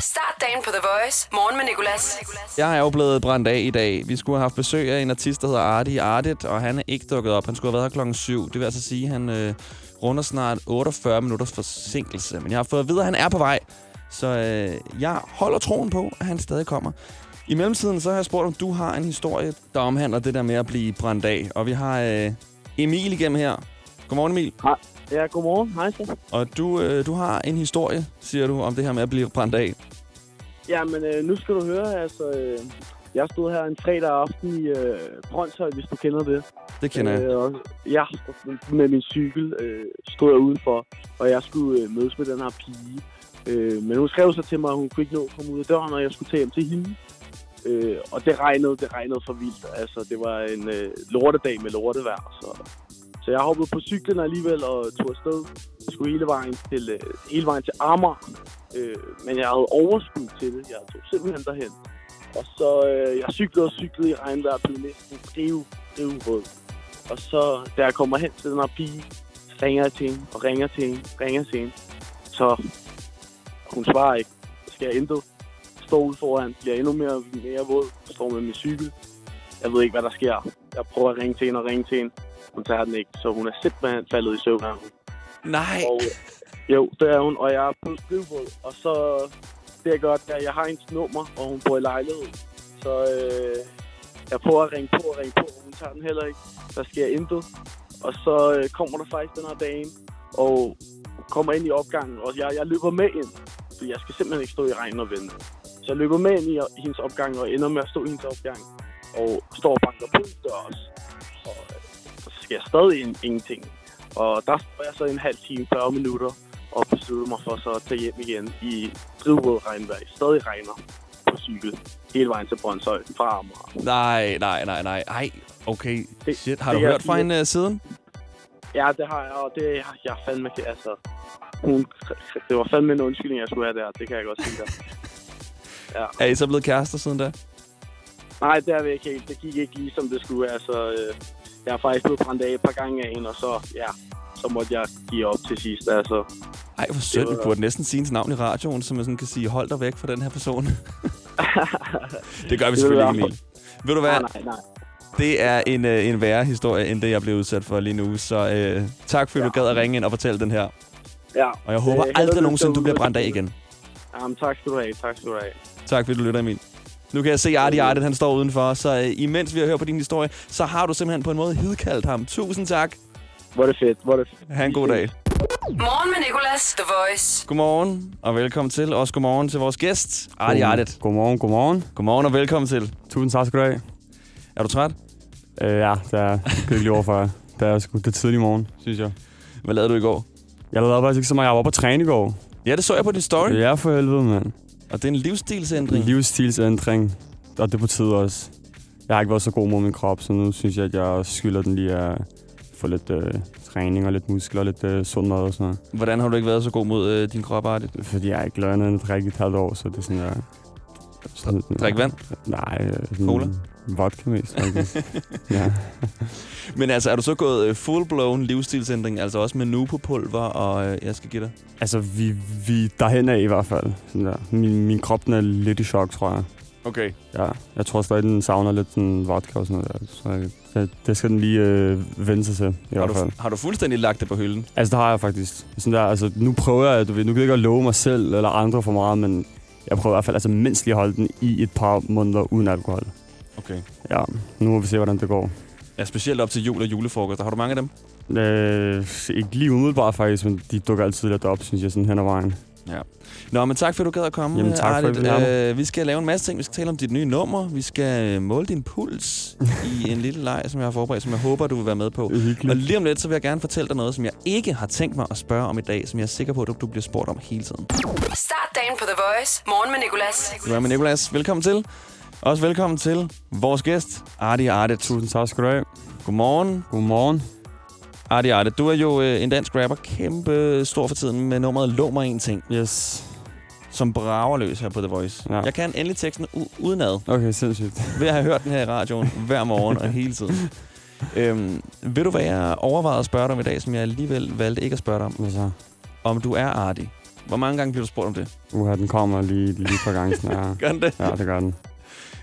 [SPEAKER 1] Start dagen på The Voice. Morgen med Nicolas.
[SPEAKER 2] Jeg er jo blevet brændt af i dag. Vi skulle have haft besøg af en artist, der hedder Artie Artit, og han er ikke dukket op. Han skulle have været her klokken 7. Det vil altså sige, at han øh, runder snart 48 minutters forsinkelse. Men jeg har fået at vide, at han er på vej. Så øh, jeg holder troen på, at han stadig kommer. I mellemtiden så har jeg spurgt, om du har en historie, der omhandler det der med at blive brændt af. Og vi har øh, Emil igennem her. Godmorgen Emil.
[SPEAKER 8] Ja, godmorgen. Hej så.
[SPEAKER 2] Og du, øh, du har en historie, siger du, om det her med at blive brændt af.
[SPEAKER 8] Ja, men øh, nu skal du høre, altså... Øh, jeg stod her en fredag aften i øh, Brøndshøj, hvis du kender det.
[SPEAKER 2] Det kender jeg.
[SPEAKER 8] Øh, og ja, med min cykel øh, stod jeg udenfor, og jeg skulle øh, mødes med den her pige. Øh, men hun skrev så til mig, at hun kunne ikke nå at komme ud af døren, og jeg skulle tage hjem til hende. Øh, og det regnede, det regnede for vildt. Altså, det var en øh, lortedag med lortevejr, så... Så jeg hoppede på cyklen alligevel og tog afsted. Jeg skulle hele vejen til, øh, hele vejen til Amager. Øh, men jeg havde overskud til det. Jeg tog simpelthen derhen. Og så øh, jeg cyklede og cyklede i regnvejr, blev næsten drive, drivvåd. Og så, da jeg kommer hen til den her pige, så ringer jeg til hende, og ringer til hende, ringer til hende. Så hun svarer ikke. Så skal jeg intet. Står ude foran, bliver endnu mere, mere våd, står med min cykel. Jeg ved ikke, hvad der sker. Jeg prøver at ringe til hende og ringe til hende. Hun tager den ikke, så hun er simpelthen faldet i søvn. af hun.
[SPEAKER 2] Nej!
[SPEAKER 8] Og, øh, jo, det er hun, og jeg er på skrivebåd. Og så, det er godt, at jeg har hendes nummer, og hun bor i lejlighed. Så øh, jeg prøver at ringe på og ringe på, og hun tager den heller ikke. Der sker intet. Og så øh, kommer der faktisk den her dame, og kommer ind i opgangen, og jeg, jeg løber med ind. For jeg skal simpelthen ikke stå i regnen og vente. Så jeg løber med ind i hendes opgang, og ender med at stå i hendes opgang. Og står og banker på hendes dør også. Sker stadig in- ingenting. Og der står jeg så en halv time, 40 minutter, og beslutter mig for så at tage hjem igen i drivvåd regnvejr. Stadig regner på cykel. Hele vejen til Brøndshøj fra Amager.
[SPEAKER 2] Nej, nej, nej, nej. Ej, okay.
[SPEAKER 8] Det-
[SPEAKER 2] Shit, har
[SPEAKER 8] det
[SPEAKER 2] du hørt fra hende uh, siden?
[SPEAKER 8] Ja, det har jeg, og det jeg, jeg fandme ikke, altså... Hun, det var fandme en undskyldning, jeg skulle have der. Det kan jeg godt sige der.
[SPEAKER 2] Er I så blevet kærester siden da?
[SPEAKER 8] Nej, det er vi ikke helt. Det gik ikke lige, som det skulle. Altså, øh, jeg er faktisk blevet brændt af et par gange af hende, og så, ja, så måtte jeg give op til sidst. Altså,
[SPEAKER 2] Ej, hvor sødt. Vi burde næsten sige hendes navn i radioen, så man sådan kan sige, hold dig væk fra den her person. det gør vi
[SPEAKER 8] Det
[SPEAKER 2] selvfølgelig ikke, Emil. Ved du hvad?
[SPEAKER 8] nej, nej, nej.
[SPEAKER 2] Det er en, øh, en værre historie, end det, jeg blev udsat for lige nu. Så øh, tak, fordi du gad at ringe ind og fortælle den her.
[SPEAKER 8] Ja,
[SPEAKER 2] Og jeg håber
[SPEAKER 8] Øh,
[SPEAKER 2] aldrig nogensinde, du bliver brændt af igen.
[SPEAKER 8] jamen, tak skal du have. Tak skal du have.
[SPEAKER 2] Tak, fordi du lytter, Emil. Nu kan jeg se, Artie Artie, han står udenfor. Så øh, imens vi har hørt på din historie, så har du simpelthen på en måde hidkaldt ham. Tusind tak.
[SPEAKER 8] Hvor er det fedt, hvor er det fedt.
[SPEAKER 2] Ha' en god dag.
[SPEAKER 1] Morgen med Nicolas. The Voice.
[SPEAKER 2] Godmorgen, og velkommen til. Også godmorgen til vores gæst, Artie Artit.
[SPEAKER 9] Godmorgen, godmorgen.
[SPEAKER 2] Godmorgen og velkommen til.
[SPEAKER 9] Tusind tak skal du have.
[SPEAKER 2] Er du træt?
[SPEAKER 9] Øh, ja, det er lige over for Det er sgu det er tidlig morgen, synes jeg.
[SPEAKER 2] Hvad lavede du i går?
[SPEAKER 9] Jeg lavede faktisk ikke så meget. Jeg var på træne i går.
[SPEAKER 2] Ja, det så jeg på din story.
[SPEAKER 9] Ja, for helvede, mand.
[SPEAKER 2] Og det er en livsstilsændring.
[SPEAKER 9] En livsstilsændring. Og det betyder også... Jeg har ikke været så god mod min krop, så nu synes jeg, at jeg skylder den lige at få lidt øh, træning og lidt muskler og lidt øh, sund mad og sådan noget.
[SPEAKER 2] Hvordan har du ikke været så god mod øh, din krop, Artit?
[SPEAKER 9] Fordi jeg ikke løgnet et halvt år, så det er sådan, jeg... Sådan,
[SPEAKER 2] Drik vand?
[SPEAKER 9] Nej. Øh, sådan
[SPEAKER 2] Cola?
[SPEAKER 9] Vodka mest, faktisk. ja.
[SPEAKER 2] Men altså, er du så gået øh, full-blown livsstilsændring, altså også med Nupo-pulver, og øh, jeg skal give dig?
[SPEAKER 9] Altså, vi, vi derhen af i hvert fald. Sådan der. Min, min krop den er lidt i chok, tror jeg.
[SPEAKER 2] Okay.
[SPEAKER 9] Ja, jeg tror stadig, den savner lidt sådan vodka og sådan noget der. Så jeg- det, det skal den lige øh, vende sig til, i
[SPEAKER 2] Har
[SPEAKER 9] hvert fald.
[SPEAKER 2] du, har du fuldstændig lagt det på hylden?
[SPEAKER 9] Altså, det har jeg faktisk. Sådan der, altså, nu prøver jeg, du ved, nu kan jeg ikke at love mig selv eller andre for meget, men jeg prøver i hvert fald altså mindst lige at holde den i et par måneder uden alkohol.
[SPEAKER 2] Okay.
[SPEAKER 9] Ja, nu må vi se, hvordan det går.
[SPEAKER 2] Ja, specielt op til jul og julefrokost. Har du mange af dem?
[SPEAKER 9] Øh, ikke lige umiddelbart faktisk, men de dukker altid lidt op, synes jeg, sådan hen ad vejen.
[SPEAKER 2] Ja. Nå, men tak for, at du gad at komme,
[SPEAKER 9] Jamen, tak for, at
[SPEAKER 2] øh, Vi skal lave en masse ting. Vi skal tale om dit nye nummer. Vi skal øh, måle din puls i en lille leg, som jeg har forberedt, som jeg håber, du vil være med på.
[SPEAKER 9] Hyggeligt.
[SPEAKER 2] Og lige om lidt, så vil jeg gerne fortælle dig noget, som jeg ikke har tænkt mig at spørge om i dag, som jeg er sikker på, at du, du bliver spurgt om hele tiden.
[SPEAKER 1] Start dagen på The Voice. Morgen med Nicolas.
[SPEAKER 2] Du er med Nicolas. Velkommen til. Også velkommen til vores gæst, Arti Artet.
[SPEAKER 9] Tusind tak skal du have.
[SPEAKER 2] Godmorgen.
[SPEAKER 9] Godmorgen.
[SPEAKER 2] Arti Artet, du er jo øh, en dansk rapper, kæmpe stor for tiden med nummeret Lå mig en ting,
[SPEAKER 9] Yes.
[SPEAKER 2] som brager løs her på The Voice.
[SPEAKER 9] Ja.
[SPEAKER 2] Jeg kan endelig teksten udenad,
[SPEAKER 9] Okay, sindssygt.
[SPEAKER 2] ved at have hørt den her i radioen hver morgen og hele tiden. Øhm, ved du, hvad jeg overvejede at spørge dig om i dag, som jeg alligevel valgte ikke at spørge dig om?
[SPEAKER 9] Hvad så?
[SPEAKER 2] Om du er Arti. Hvor mange gange bliver du spurgt om det?
[SPEAKER 9] Uha, den kommer lige, lige på gangen. Her.
[SPEAKER 2] Gør den det?
[SPEAKER 9] Ja, det gør den.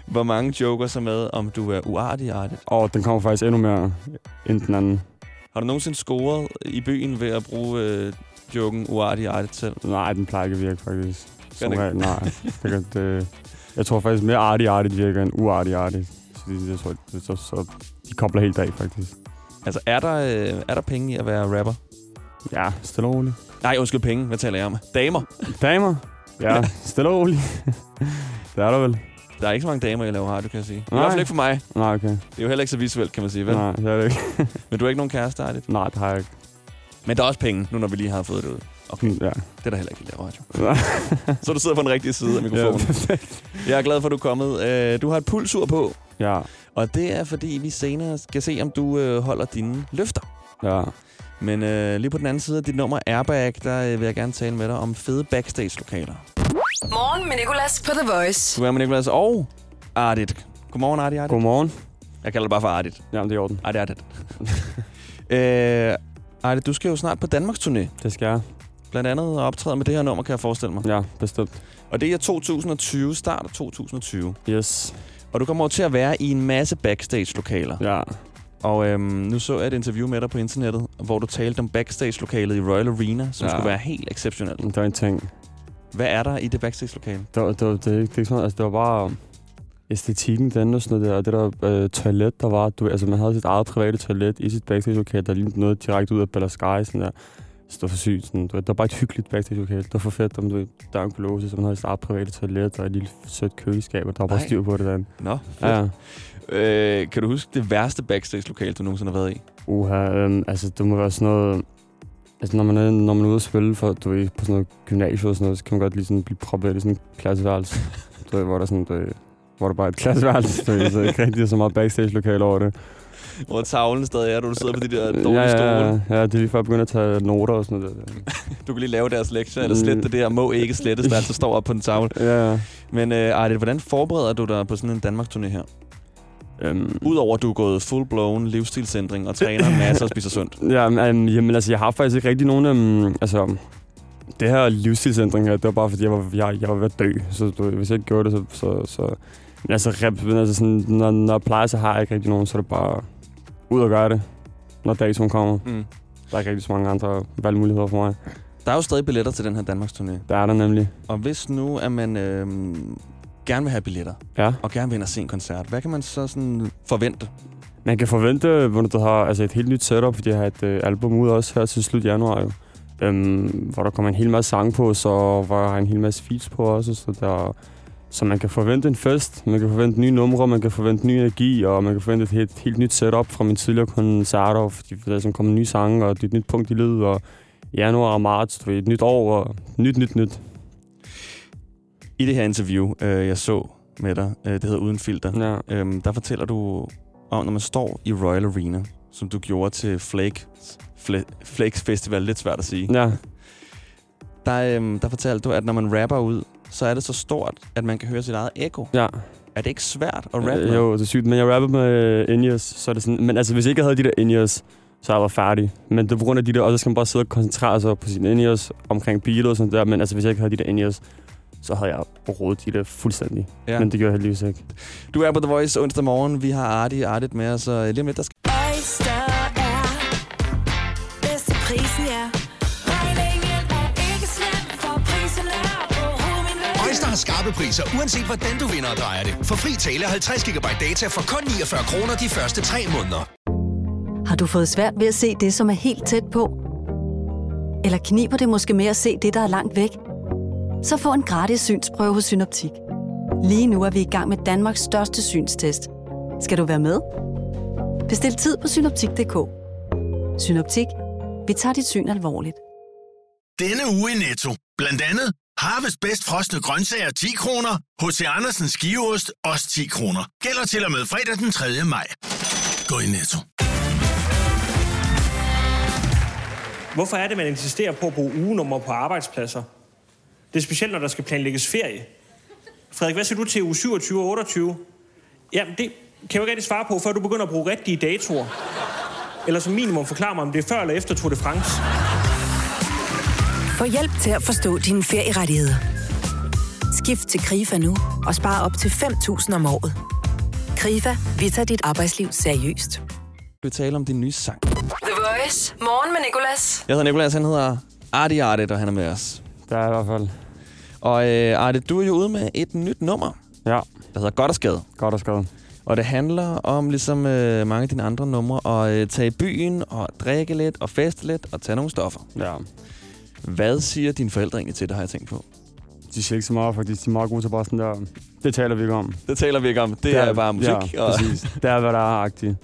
[SPEAKER 2] Hvor mange joker så med, om du er uartig Arti?
[SPEAKER 9] Og den kommer faktisk endnu mere end den anden.
[SPEAKER 2] Har du nogensinde scoret i byen ved at bruge øh, joken uartig Arti selv?
[SPEAKER 9] Nej, den plejer ikke at virke, faktisk. Som
[SPEAKER 2] ikke?
[SPEAKER 9] regel, nej. Det kan, det, jeg tror faktisk mere artig artigt virker end uartig artigt. Så, det, jeg tror, det, så, så de kobler helt af, faktisk.
[SPEAKER 2] Altså, er der, øh, er der penge i at være rapper?
[SPEAKER 9] Ja, stille og roligt.
[SPEAKER 2] Nej, undskyld penge. Hvad taler jeg om? Damer.
[SPEAKER 9] Damer? Ja, stille og roligt. det er der vel.
[SPEAKER 2] Der er ikke så mange damer, jeg laver radio, kan jeg sige. Det er i
[SPEAKER 9] Nej.
[SPEAKER 2] hvert fald ikke for mig.
[SPEAKER 9] Nej, okay.
[SPEAKER 2] Det er jo heller ikke så visuelt, kan man sige, vel?
[SPEAKER 9] Nej, det er det ikke.
[SPEAKER 2] Men du har ikke nogen kæreste, Artit?
[SPEAKER 9] Nej, det har jeg ikke.
[SPEAKER 2] Men der er også penge, nu når vi lige har fået det ud. Okay,
[SPEAKER 9] Ja.
[SPEAKER 2] det er der heller ikke, vi laver radio. Så du sidder på den rigtige side af mikrofonen.
[SPEAKER 9] ja, perfekt.
[SPEAKER 2] Jeg er glad for, at du er kommet. Øh, Du har et pulsur på,
[SPEAKER 9] Ja,
[SPEAKER 2] og det er, fordi vi senere skal se, om du øh, holder dine løfter.
[SPEAKER 9] ja.
[SPEAKER 2] Men øh, lige på den anden side af dit nummer Airbag, der øh, vil jeg gerne tale med dig om fede backstage-lokaler.
[SPEAKER 1] Morgen med Nicolas på The Voice.
[SPEAKER 2] Du er med Nicolas og Artit. Godmorgen, Artit. Artit.
[SPEAKER 9] Godmorgen.
[SPEAKER 2] Jeg kalder dig bare for Artit.
[SPEAKER 9] Jamen, det er i orden.
[SPEAKER 2] Artit, Artit. øh, Artit, du skal jo snart på Danmarks turné.
[SPEAKER 9] Det skal jeg.
[SPEAKER 2] Blandt andet optræde med det her nummer, kan jeg forestille mig.
[SPEAKER 9] Ja, bestemt.
[SPEAKER 2] Og det er 2020, start af 2020.
[SPEAKER 9] Yes.
[SPEAKER 2] Og du kommer over til at være i en masse backstage-lokaler.
[SPEAKER 9] Ja.
[SPEAKER 2] Og øhm, nu så jeg et interview med dig på internettet, hvor du talte om backstage-lokalet i Royal Arena, som. Ja. skulle være helt exceptionelt.
[SPEAKER 9] Det var en ting.
[SPEAKER 2] Hvad er der i det backstage-lokale?
[SPEAKER 9] Det var, det, det, det, er det, er sådan, altså, det var bare æstetikken, den og sådan noget der, og det der øh, toilet, der var, du, altså man havde sit eget private toilet i sit backstage-lokale, der lignede noget direkte ud af Bella Sky, sådan der. Så det var for sygt. Sådan, du, det var bare et hyggeligt backstage-lokale. Det var for fedt, om du ved, døren kunne låse, så man havde sit eget private toilet og et lille sødt køleskab, og der var bare styr på det der.
[SPEAKER 2] Nå,
[SPEAKER 9] Ja, ja.
[SPEAKER 2] Øh, kan du huske det værste backstage-lokale, du nogensinde har været i?
[SPEAKER 9] Uha, øhm, altså det må være sådan noget... Altså når man er, når man er ude at spille for, du ved, på sådan noget gymnasie og sådan noget, så kan man godt lige sådan blive proppet i sådan en klasseværelse. du ved, hvor der sådan, du ved, hvor der bare er et klasseværelse, du ved, så ikke rigtig er så meget backstage-lokale over det.
[SPEAKER 2] Hvor tavlen stadig er, du sidder på de der dårlige
[SPEAKER 9] ja,
[SPEAKER 2] stole.
[SPEAKER 9] ja, ja, ja, det er lige før jeg begynder at tage noter og sådan noget. Der.
[SPEAKER 2] Du kan lige lave deres lektier, eller slette det der, må ikke slettes, der altså står op på en tavle.
[SPEAKER 9] Ja, ja.
[SPEAKER 2] Men øh, Arlit, hvordan forbereder du dig på sådan en Danmarks-turné her?
[SPEAKER 9] Øhm,
[SPEAKER 2] Udover at du er gået full-blown livsstilsændring og træner en masse og spiser sundt.
[SPEAKER 9] Ja, men, um, jamen, altså, jeg har faktisk ikke rigtig nogen... Um, altså, det her livsstilsændring her, det var bare, fordi jeg var, jeg, jeg var ved at dø. Så du, hvis jeg ikke gjorde det, så... så, så men altså, rep, men altså sådan, når, når jeg plejer, så har jeg ikke rigtig nogen, så er det bare ud og gøre det, når datoen kommer.
[SPEAKER 2] Mm.
[SPEAKER 9] Der er ikke rigtig så mange andre valgmuligheder for mig.
[SPEAKER 2] Der er jo stadig billetter til den her Danmarks-turné.
[SPEAKER 9] Der er der nemlig.
[SPEAKER 2] Og hvis nu, at man øh, gerne vil have billetter,
[SPEAKER 9] Ja.
[SPEAKER 2] og gerne vil ind og se en koncert, hvad kan man så sådan forvente?
[SPEAKER 9] Man kan forvente, hvor du har altså et helt nyt setup, fordi jeg har et øh, album ud også her til slut januar jo. Øhm, hvor der kommer en hel masse sange på, så hvor jeg har en hel masse feats på også, så der... Så man kan forvente en fest, man kan forvente nye numre, man kan forvente ny energi, og man kan forvente et helt, helt nyt setup fra mine tidligere koncerter, fordi der er kommer nye sange, og det er et nyt punkt i livet, og januar og marts, du ved, et nyt år, og nyt, nyt, nyt.
[SPEAKER 2] I det her interview, øh, jeg så med dig, øh, det hedder Uden Filter,
[SPEAKER 9] Ja.
[SPEAKER 2] øhm, der fortæller du om, når man står i Royal Arena, som du gjorde til Flake, Fla- Flakes Festival, lidt svært at sige.
[SPEAKER 9] Ja,
[SPEAKER 2] Der, øhm, der fortalte du, at når man rapper ud, så er det så stort, at man kan høre sit eget ekko.
[SPEAKER 9] ja.
[SPEAKER 2] Er det ikke svært at rappe
[SPEAKER 9] Øh? Jo, det er sygt. Men jeg rappede med Ineos, så er det sådan... Men altså, hvis jeg ikke havde de der Ineos, så jeg været færdig. Men det er på grund af de der, og så skal man bare sidde og koncentrere sig på sine Ineos omkring beatet og sådan der. Men altså, hvis jeg ikke havde de der Ineos, så havde jeg rodet de der fuldstændig.
[SPEAKER 2] Ja.
[SPEAKER 9] Men det gør jeg heldigvis ikke.
[SPEAKER 2] Du er på The Voice onsdag morgen. Vi har Arti Artit med os, så lige om lidt, der skal...
[SPEAKER 5] Oyster er bedst til prisen, ja. Er er
[SPEAKER 10] Øjster har skarpe priser, uanset hvordan du vinder og drejer det. For fri tale 50 GB data for kun 49 kroner de første 3 måneder.
[SPEAKER 11] Har du fået svært ved at se det, som er helt tæt på? Eller kniber det måske med at se det, der er langt væk? Så få en gratis synsprøve hos Synoptik. Lige nu er vi i gang med Danmarks største synstest. Skal du være med? Bestil tid på synoptik.dk. Synoptik. Vi tager dit syn alvorligt.
[SPEAKER 12] Denne uge i Netto. Blandt andet Harvest bedst frosne grøntsager 10 kroner. H.C. Andersens skiveost også 10 kroner. Gælder til og med fredag den 3. maj. Gå i Netto.
[SPEAKER 13] Hvorfor er det, man insisterer på at bruge ugenummer på arbejdspladser? Det er specielt, når der skal planlægges ferie. Frederik, hvad siger du til uge 27 og 28? Jamen, det kan jeg jo ikke rigtig svare på, før du begynder at bruge rigtige datoer. Eller som minimum forklare mig, om det er før eller efter Tour de France.
[SPEAKER 14] Få hjælp til at forstå dine ferierettigheder. Skift til KRIFA nu og spar op til 5.000 om året. KRIFA, vi tager dit arbejdsliv seriøst.
[SPEAKER 2] Vi taler om din nye sang.
[SPEAKER 1] The Voice. Morgen med Nicolas.
[SPEAKER 2] Jeg hedder Nicolas, han hedder Artie Artit, og han er med os.
[SPEAKER 9] Der er i hvert fald.
[SPEAKER 2] Og øh, Artit, du er jo ude med et nyt nummer.
[SPEAKER 9] Ja.
[SPEAKER 2] Der hedder Godt og Skade.
[SPEAKER 9] Godt og Skade.
[SPEAKER 2] Og det handler om, ligesom øh, mange af dine andre numre, at øh, tage i byen og drikke lidt og feste lidt og tage nogle stoffer.
[SPEAKER 9] Ja.
[SPEAKER 2] Hvad siger dine forældre egentlig til det, har jeg tænkt på?
[SPEAKER 9] De siger ikke så meget, faktisk. De er meget gode til bare sådan der... Det taler vi ikke om.
[SPEAKER 2] Det taler vi ikke om. Det, det er, er bare musik.
[SPEAKER 9] Ja,
[SPEAKER 2] og...
[SPEAKER 9] præcis. Det er, hvad der er agtigt.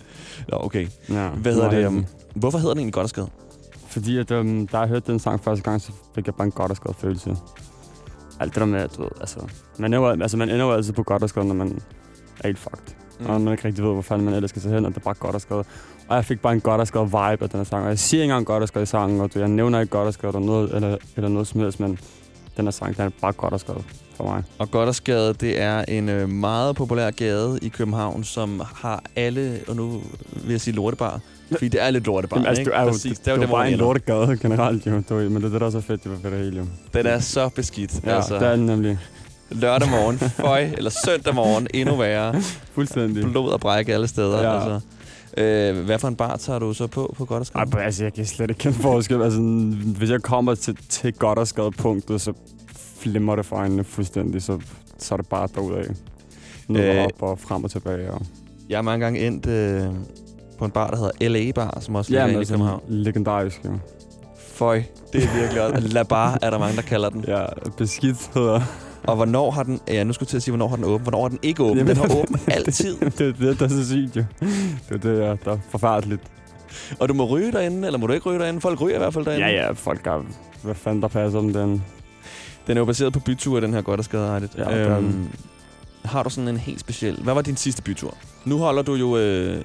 [SPEAKER 2] Nå, okay.
[SPEAKER 9] Ja,
[SPEAKER 2] Hvad hedder det? Um, hvorfor hedder den egentlig Godt og Skade?
[SPEAKER 9] Fordi at, um, da jeg hørte den sang første gang, så fik jeg bare en godt og skade følelse. Alt det der med, at du ved, altså, man, er jo, altså, man ender jo altid på godt og skade, når man er helt fucked. Mm. Og man ikke rigtig ved, hvor fanden man ellers skal se hen, og det er bare godt og skade. Og jeg fik bare en godt og skade vibe af den her sang. Og jeg siger ikke engang godt og skade i sangen, og du, jeg nævner ikke godt og skade eller noget, eller, eller noget som helst, men den her sang, den er bare godt og skade for mig.
[SPEAKER 2] Og Skade, det er en øh, meget populær gade i København, som har alle, og nu vil jeg sige lortebar, fordi det er lidt lortebar,
[SPEAKER 9] Jamen, altså,
[SPEAKER 2] ikke?
[SPEAKER 9] du er jo,
[SPEAKER 2] Præcis,
[SPEAKER 9] det, det, er jo
[SPEAKER 2] hvor
[SPEAKER 9] bare
[SPEAKER 2] man
[SPEAKER 9] en lortegade generelt, jo. Du, men det er det, der er så fedt, det var det jo.
[SPEAKER 2] Den er så beskidt.
[SPEAKER 9] Ja, altså. det er den nemlig.
[SPEAKER 2] Lørdag morgen, føj, eller søndag morgen, endnu værre.
[SPEAKER 9] Fuldstændig.
[SPEAKER 2] Blod og brække alle steder.
[SPEAKER 9] Ja.
[SPEAKER 2] Altså. Øh, hvad for en bar tager du så på på Godt og Skade?
[SPEAKER 9] Ej, men altså, jeg kan slet ikke kende forskel. Altså, hvis jeg kommer til, til godt og skadet punktet, så flimmer det for øjnene fuldstændig, så, så er det bare derudad. Og
[SPEAKER 2] Øh.
[SPEAKER 9] op og frem og tilbage. Og...
[SPEAKER 2] Jeg har mange gange endt øh, på en bar, der hedder LA Bar, som også
[SPEAKER 9] Ja,
[SPEAKER 2] ligger inde i
[SPEAKER 9] altså,
[SPEAKER 2] København.
[SPEAKER 9] legendarisk, jo.
[SPEAKER 2] Føj, det er virkelig også. La Bar er der mange, der kalder den.
[SPEAKER 9] Ja, beskidt hedder
[SPEAKER 2] Og hvornår har den... Ja, nu skulle jeg til at sige, hvornår har den åben. Hvornår har den ikke åben?
[SPEAKER 9] Jamen,
[SPEAKER 2] den har
[SPEAKER 9] det-
[SPEAKER 2] åben altid.
[SPEAKER 9] det er det, der er så sygt, jo. Det er det, ja, der er forfærdeligt.
[SPEAKER 2] Og du må ryge derinde, eller må du ikke ryge derinde? Folk ryger i hvert fald derinde.
[SPEAKER 9] Ja, ja, folk er... Hvad fanden der passer om den?
[SPEAKER 2] Den er jo baseret på byture, den her godt og skaderettet.
[SPEAKER 9] Ja, det er den.
[SPEAKER 2] har du sådan en helt speciel... Hvad var din sidste bytur? Nu holder du jo øh,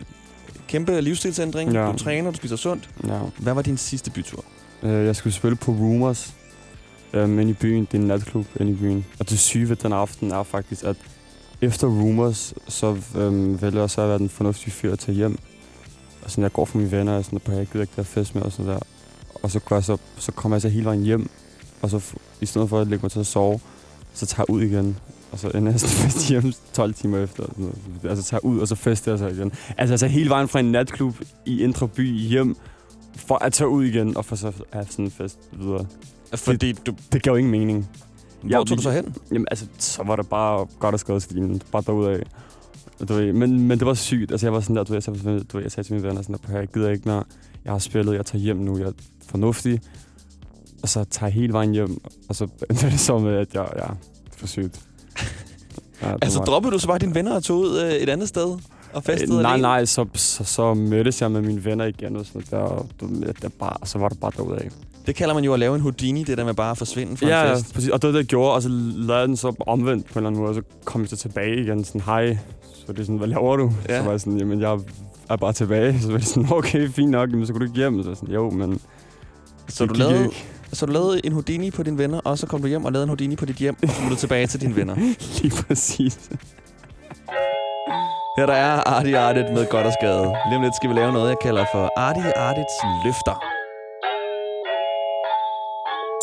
[SPEAKER 2] kæmpe livsstilsændring.
[SPEAKER 9] Ja.
[SPEAKER 2] Du træner, du spiser sundt.
[SPEAKER 9] Ja.
[SPEAKER 2] Hvad var din sidste bytur?
[SPEAKER 9] Øh, jeg skulle spille på Rumors øhm, inde i byen. Det er en natklub inde i byen. Og det syge ved den aften er faktisk, at efter Rumors, så øhm, vælger jeg så at være den fornuftige fyr at tage hjem. Og sådan, jeg går for mine venner, og sådan, på jeg gider ikke der fest med og sådan der. Og så, går jeg så, så kommer jeg så hele vejen hjem, og så i stedet for at lægge mig til at sove, så tager jeg ud igen. Og så jeg sådan fest hjem 12 timer efter. Altså tager ud, og så fester jeg så igen. Altså, altså hele vejen fra en natklub i Indre By hjem, for at tage ud igen, og for så at have sådan en fest videre.
[SPEAKER 2] Fordi
[SPEAKER 9] det, du... det gav ingen mening.
[SPEAKER 2] Hvor tog du så hen?
[SPEAKER 9] Jamen, altså, så var det bare godt og skadestilen. Bare derudad. Du ved, men, men det var sygt. Altså, jeg var sådan der, du ved, jeg, sagde, du ved, jeg sagde til mine venner sådan der, "Prøv at jeg gider ikke mere. Jeg har spillet, jeg tager hjem nu, jeg er fornuftig. Og så tager jeg hele vejen hjem, og så endte det så med, at jeg, ja, det for sygt. Ja,
[SPEAKER 2] Altså,
[SPEAKER 9] var-
[SPEAKER 2] droppede du så bare dine venner og tog ud øh, et andet sted og festede
[SPEAKER 9] Øh, nej,
[SPEAKER 2] alene?
[SPEAKER 9] nej, så, så, så mødtes jeg med mine venner igen, og sådan der, ved, der bare, så var det bare derudad.
[SPEAKER 2] Det kalder man jo at lave en Houdini, det der med bare at forsvinde fra
[SPEAKER 9] Ja,
[SPEAKER 2] en
[SPEAKER 9] ja,
[SPEAKER 2] fest.
[SPEAKER 9] præcis. Og det var det, jeg gjorde, og så lavede den så omvendt på en eller anden måde, og så kom jeg så tilbage igen, sådan, hej. Så det er sådan, hvad laver du?
[SPEAKER 2] Ja.
[SPEAKER 9] Så var jeg sådan, jamen, jeg er bare tilbage. Så var det sådan, okay, fint nok, men så kunne du ikke hjem. Så sådan, jo, men...
[SPEAKER 2] Så du, lavede,
[SPEAKER 9] ikke.
[SPEAKER 2] Så du lavede en Houdini på dine venner, og så kom du hjem og lavede en Houdini på dit hjem, og du tilbage til dine venner.
[SPEAKER 9] Lige præcis.
[SPEAKER 2] Her der er Artie Artit med godt og skade. Lige lidt skal vi lave noget, jeg kalder for Artie Artits løfter.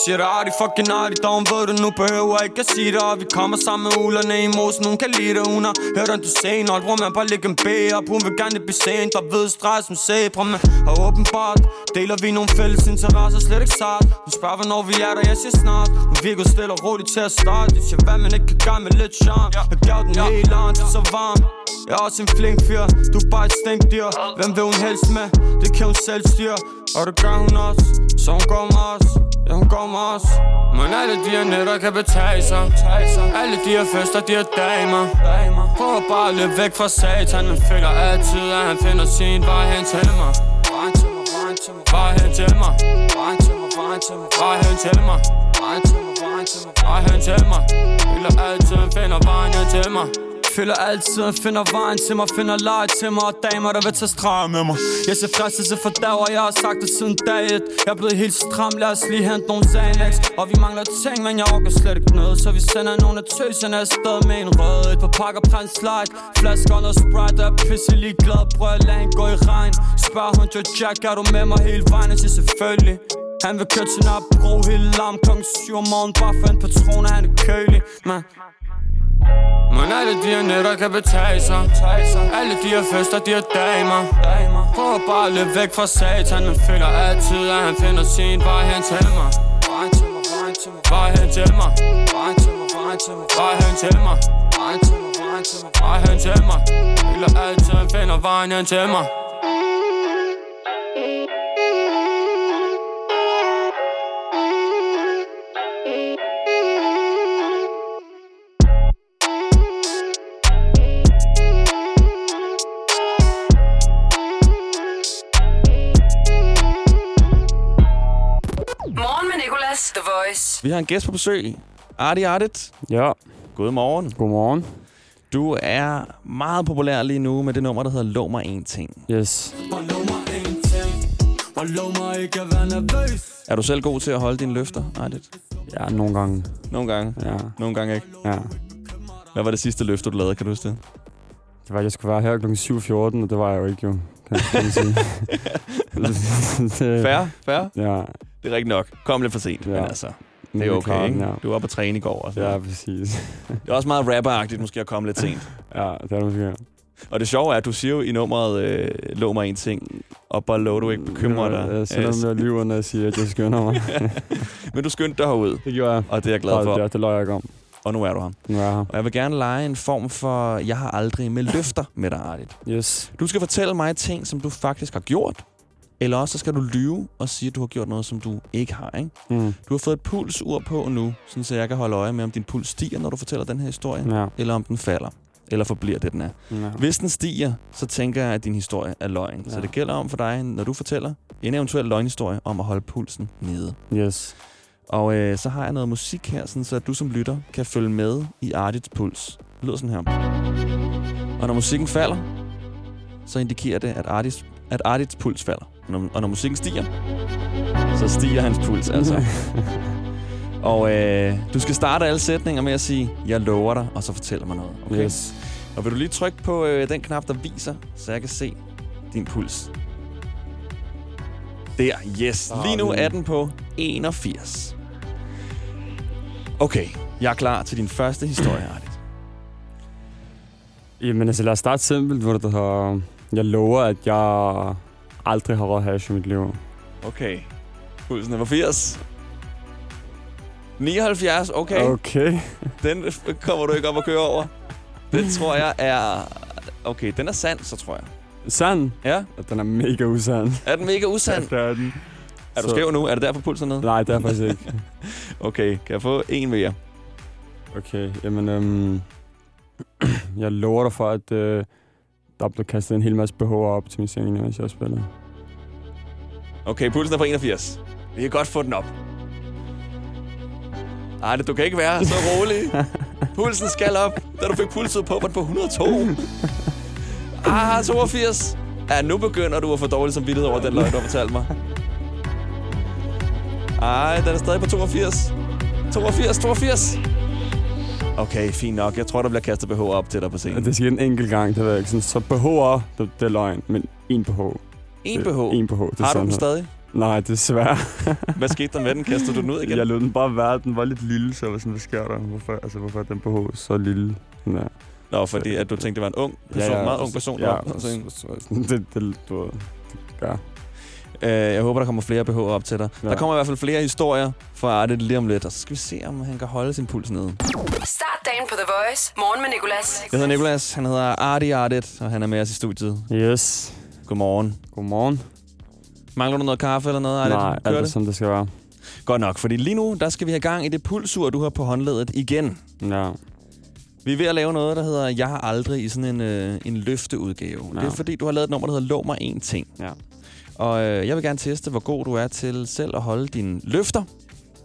[SPEAKER 15] Det artigt, fucking artigt, dog ved du nu behøver ikke at sige det. Og vi kommer sammen med ulerne i mosen, hun kan lide det. Hun har hørt om du sen, og hvor man bare lægge en B op. Hun vil gerne blive sent, der ved stress som sæbre Men og åbenbart deler vi nogle fælles interesser, slet ikke sart Hun spørger, hvornår vi er der, jeg siger snart. Hun virker stille og roligt til at starte. Jeg siger, hvad man ikke kan gøre med lidt charme? Jeg gav den hele an, det er så varm jeg er også en flink fyr, du er bare et stinkdyr Hvem vil hun helst med? Det kan hun selv styre. Og det gør hun også, så hun går med os Ja, hun kommer også. Men alle de her nætter kan betale sig. Alle de her fester, de her damer. Prøver bare at løbe væk fra satan. Men føler altid, at han finder sin vej hen til mig. Vej hen til mig. Vej hen til mig. Vej hen til mig. Føler altid, han finder vejen hen til mig. Føler altid, at finder vejen til mig Finder leje til mig Og damer, der vil tage strøm med mig. Jeg ser fristelse for dag, og jeg har sagt det siden dag et. Jeg er blevet helt stram, lad os lige hente nogle Xanax. Og vi mangler ting, men jeg orker slet ikke noget Så vi sender nogle af tøserne afsted med en rød Et par pakker Prins Light. Flasker og noget Sprite, jeg er pisselig glad Prøv at lade hende gå i regn. Spørg hun til Jack, er du med mig hele vejen? Jeg siger selvfølgelig. Han vil køre til Nørrebro hele larm klokken 7 om morgenen Bare for en patron, og han er kølig, man men alle de her nætter kan betale sig. Alle de her fester, de her damer. Prøver bare at løbe væk fra satan. Men føler altid, at han finder sin vej hen til mig. Vej hen til mig. Vej hen til mig. Vej hen til mig. Vej hen til mig Føler altid, han finder vejen hen til mig.
[SPEAKER 1] Voice.
[SPEAKER 2] Vi har en gæst på besøg. Arti Artit.
[SPEAKER 9] Ja.
[SPEAKER 2] Godmorgen.
[SPEAKER 9] Godmorgen.
[SPEAKER 2] Du er meget populær lige nu med det nummer, der hedder Lov mig en ting.
[SPEAKER 9] Yes.
[SPEAKER 2] Er du selv god til at holde dine løfter, Artit?
[SPEAKER 9] Ja, nogle gange.
[SPEAKER 2] Nogle gange?
[SPEAKER 9] Ja.
[SPEAKER 2] Nogle gange ikke?
[SPEAKER 9] Ja.
[SPEAKER 2] Hvad var det sidste løfte, du lavede? Kan du huske det?
[SPEAKER 9] Det var, at jeg skulle være her kl. 7.14, og det var jeg jo ikke, jo. Kan, man sige.
[SPEAKER 2] Færre? Færre?
[SPEAKER 9] Ja.
[SPEAKER 2] Det er rigtigt nok. Kom lidt for sent, ja. men altså... Det er okay, ikke?
[SPEAKER 9] ja.
[SPEAKER 2] Du var oppe at træne i går. Og sådan
[SPEAKER 9] Ja, præcis.
[SPEAKER 2] Det er også meget rapperagtigt måske at komme lidt sent.
[SPEAKER 9] ja, det er det måske.
[SPEAKER 2] Og det sjove er, at du siger jo i nummeret, øh, lov mig en ting, og bare lov du ikke bekymrer dig.
[SPEAKER 9] Jeg dem, jeg lyver, når jeg siger, at jeg skynder mig.
[SPEAKER 2] Men du skyndte dig herud.
[SPEAKER 9] Det gjorde jeg.
[SPEAKER 2] Og det er jeg glad for.
[SPEAKER 9] Det, det løg jeg ikke om.
[SPEAKER 2] Og nu er du her.
[SPEAKER 9] Nu er her.
[SPEAKER 2] Og jeg vil gerne lege en form for, jeg har aldrig med løfter med dig, Artit.
[SPEAKER 9] Yes.
[SPEAKER 2] Du skal fortælle mig ting, som du faktisk har gjort. Eller også så skal du lyve og sige, at du har gjort noget, som du ikke har. Ikke?
[SPEAKER 9] Mm.
[SPEAKER 2] Du har fået et pulsur på nu, sådan så jeg kan holde øje med, om din puls stiger, når du fortæller den her historie,
[SPEAKER 9] Ja.
[SPEAKER 2] eller om den falder, eller forbliver det, den er.
[SPEAKER 9] Ja.
[SPEAKER 2] Hvis den stiger, så tænker jeg, at din historie er løgn. Ja. Så det gælder om for dig, når du fortæller en eventuel løgnhistorie, om at holde pulsen nede.
[SPEAKER 9] Yes.
[SPEAKER 2] Og øh, så har jeg noget musik her, sådan så du som lytter kan følge med i Artits puls. Det lyder sådan her. Og når musikken falder, så indikerer det, at Artits, at Artits puls falder. Og når, og når musikken stiger, så stiger hans puls altså. og øh, du skal starte alle sætninger med at sige, jeg lover dig, og så fortæller mig noget. Okay?
[SPEAKER 9] Yes.
[SPEAKER 2] Og vil du lige trykke på øh, den knap, der viser, så jeg kan se din puls. Der, yes. Lige nu er den på 81. Okay, jeg er klar til din første historie, Artit.
[SPEAKER 9] Jamen altså, lad os starte simpelt, hvor det har... Jeg lover, at jeg aldrig har røget hash i mit liv.
[SPEAKER 2] Okay. Pulsen er på 80. 79, okay.
[SPEAKER 9] Okay.
[SPEAKER 2] Den kommer du ikke op at køre over. Den tror jeg er... Okay, den er sand, så tror jeg.
[SPEAKER 9] Sand?
[SPEAKER 2] Ja.
[SPEAKER 9] At den er mega usand.
[SPEAKER 2] Er den mega usand?
[SPEAKER 9] Ja, er den.
[SPEAKER 2] Er du
[SPEAKER 9] Så-
[SPEAKER 2] skæv nu? Er det derfor pulsen nede?
[SPEAKER 9] Nej, det er faktisk ikke.
[SPEAKER 2] Okay, kan jeg få en mere?
[SPEAKER 9] Okay, jamen... Øhm, jeg lover dig for, at øh, der blev kastet en hel masse BH'er op til min seng, mens jeg spillede.
[SPEAKER 2] Okay, pulsen er på 81. Vi kan godt få den op. Ej, det, du kan ikke være så rolig. Pulsen skal op. Da du fik pulset på, var den på 102. Ah, 82. Ja, nu begynder du at få dårlig samvittighed over den løgn, du har fortalt mig. Ej, den er stadig på 82. 82, 82. Okay, fint nok. Jeg tror, der bliver kastet BH op til dig på scenen.
[SPEAKER 9] Det sker en enkelt gang, det ved jeg ikke. Sådan, så BH'er, det, det er løgn, men en BH.
[SPEAKER 2] En BH?
[SPEAKER 9] En BH, det er
[SPEAKER 2] Har du den stadig?
[SPEAKER 9] Nej, desværre.
[SPEAKER 2] Hvad skete der med den? Kastede du den ud igen?
[SPEAKER 9] Jeg lod den bare være. Den var lidt lille, så jeg var sådan, hvad sker der? Hvorfor, altså, hvorfor er den BH så lille? Der.
[SPEAKER 2] Nå, fordi at du tænkte, det var en ung person, ja, ja, meget ung person.
[SPEAKER 9] Ja, og
[SPEAKER 2] så-
[SPEAKER 9] så- så- det, det, du ja.
[SPEAKER 2] Øh, jeg håber, der kommer flere BH op til dig. Ja. Der kommer i hvert fald flere historier fra Artit lige om lidt, og så skal vi se, om han kan holde sin puls nede.
[SPEAKER 1] Start dagen på The Voice. Morgen med Nicolas.
[SPEAKER 2] Jeg hedder Nikolas, han hedder Arti Artit, og han er med os i studiet.
[SPEAKER 9] Yes.
[SPEAKER 2] Godmorgen.
[SPEAKER 9] Godmorgen.
[SPEAKER 2] Mangler du noget kaffe eller noget, Artit?
[SPEAKER 9] Nej, alt
[SPEAKER 2] Kører
[SPEAKER 9] er
[SPEAKER 2] det?
[SPEAKER 9] som det skal være.
[SPEAKER 2] Godt nok, fordi lige nu, der skal vi have gang i det pulsur, du har på håndledet igen.
[SPEAKER 9] Ja.
[SPEAKER 2] Vi er ved at lave noget, der hedder Jeg har aldrig i sådan en, øh, en løfteudgave. Ja.
[SPEAKER 9] Ja.
[SPEAKER 2] Det er fordi, du har lavet et nummer, der hedder Lov mig en ting.
[SPEAKER 9] Ja.
[SPEAKER 2] Og øh, jeg vil gerne teste, hvor god du er til selv at holde dine løfter.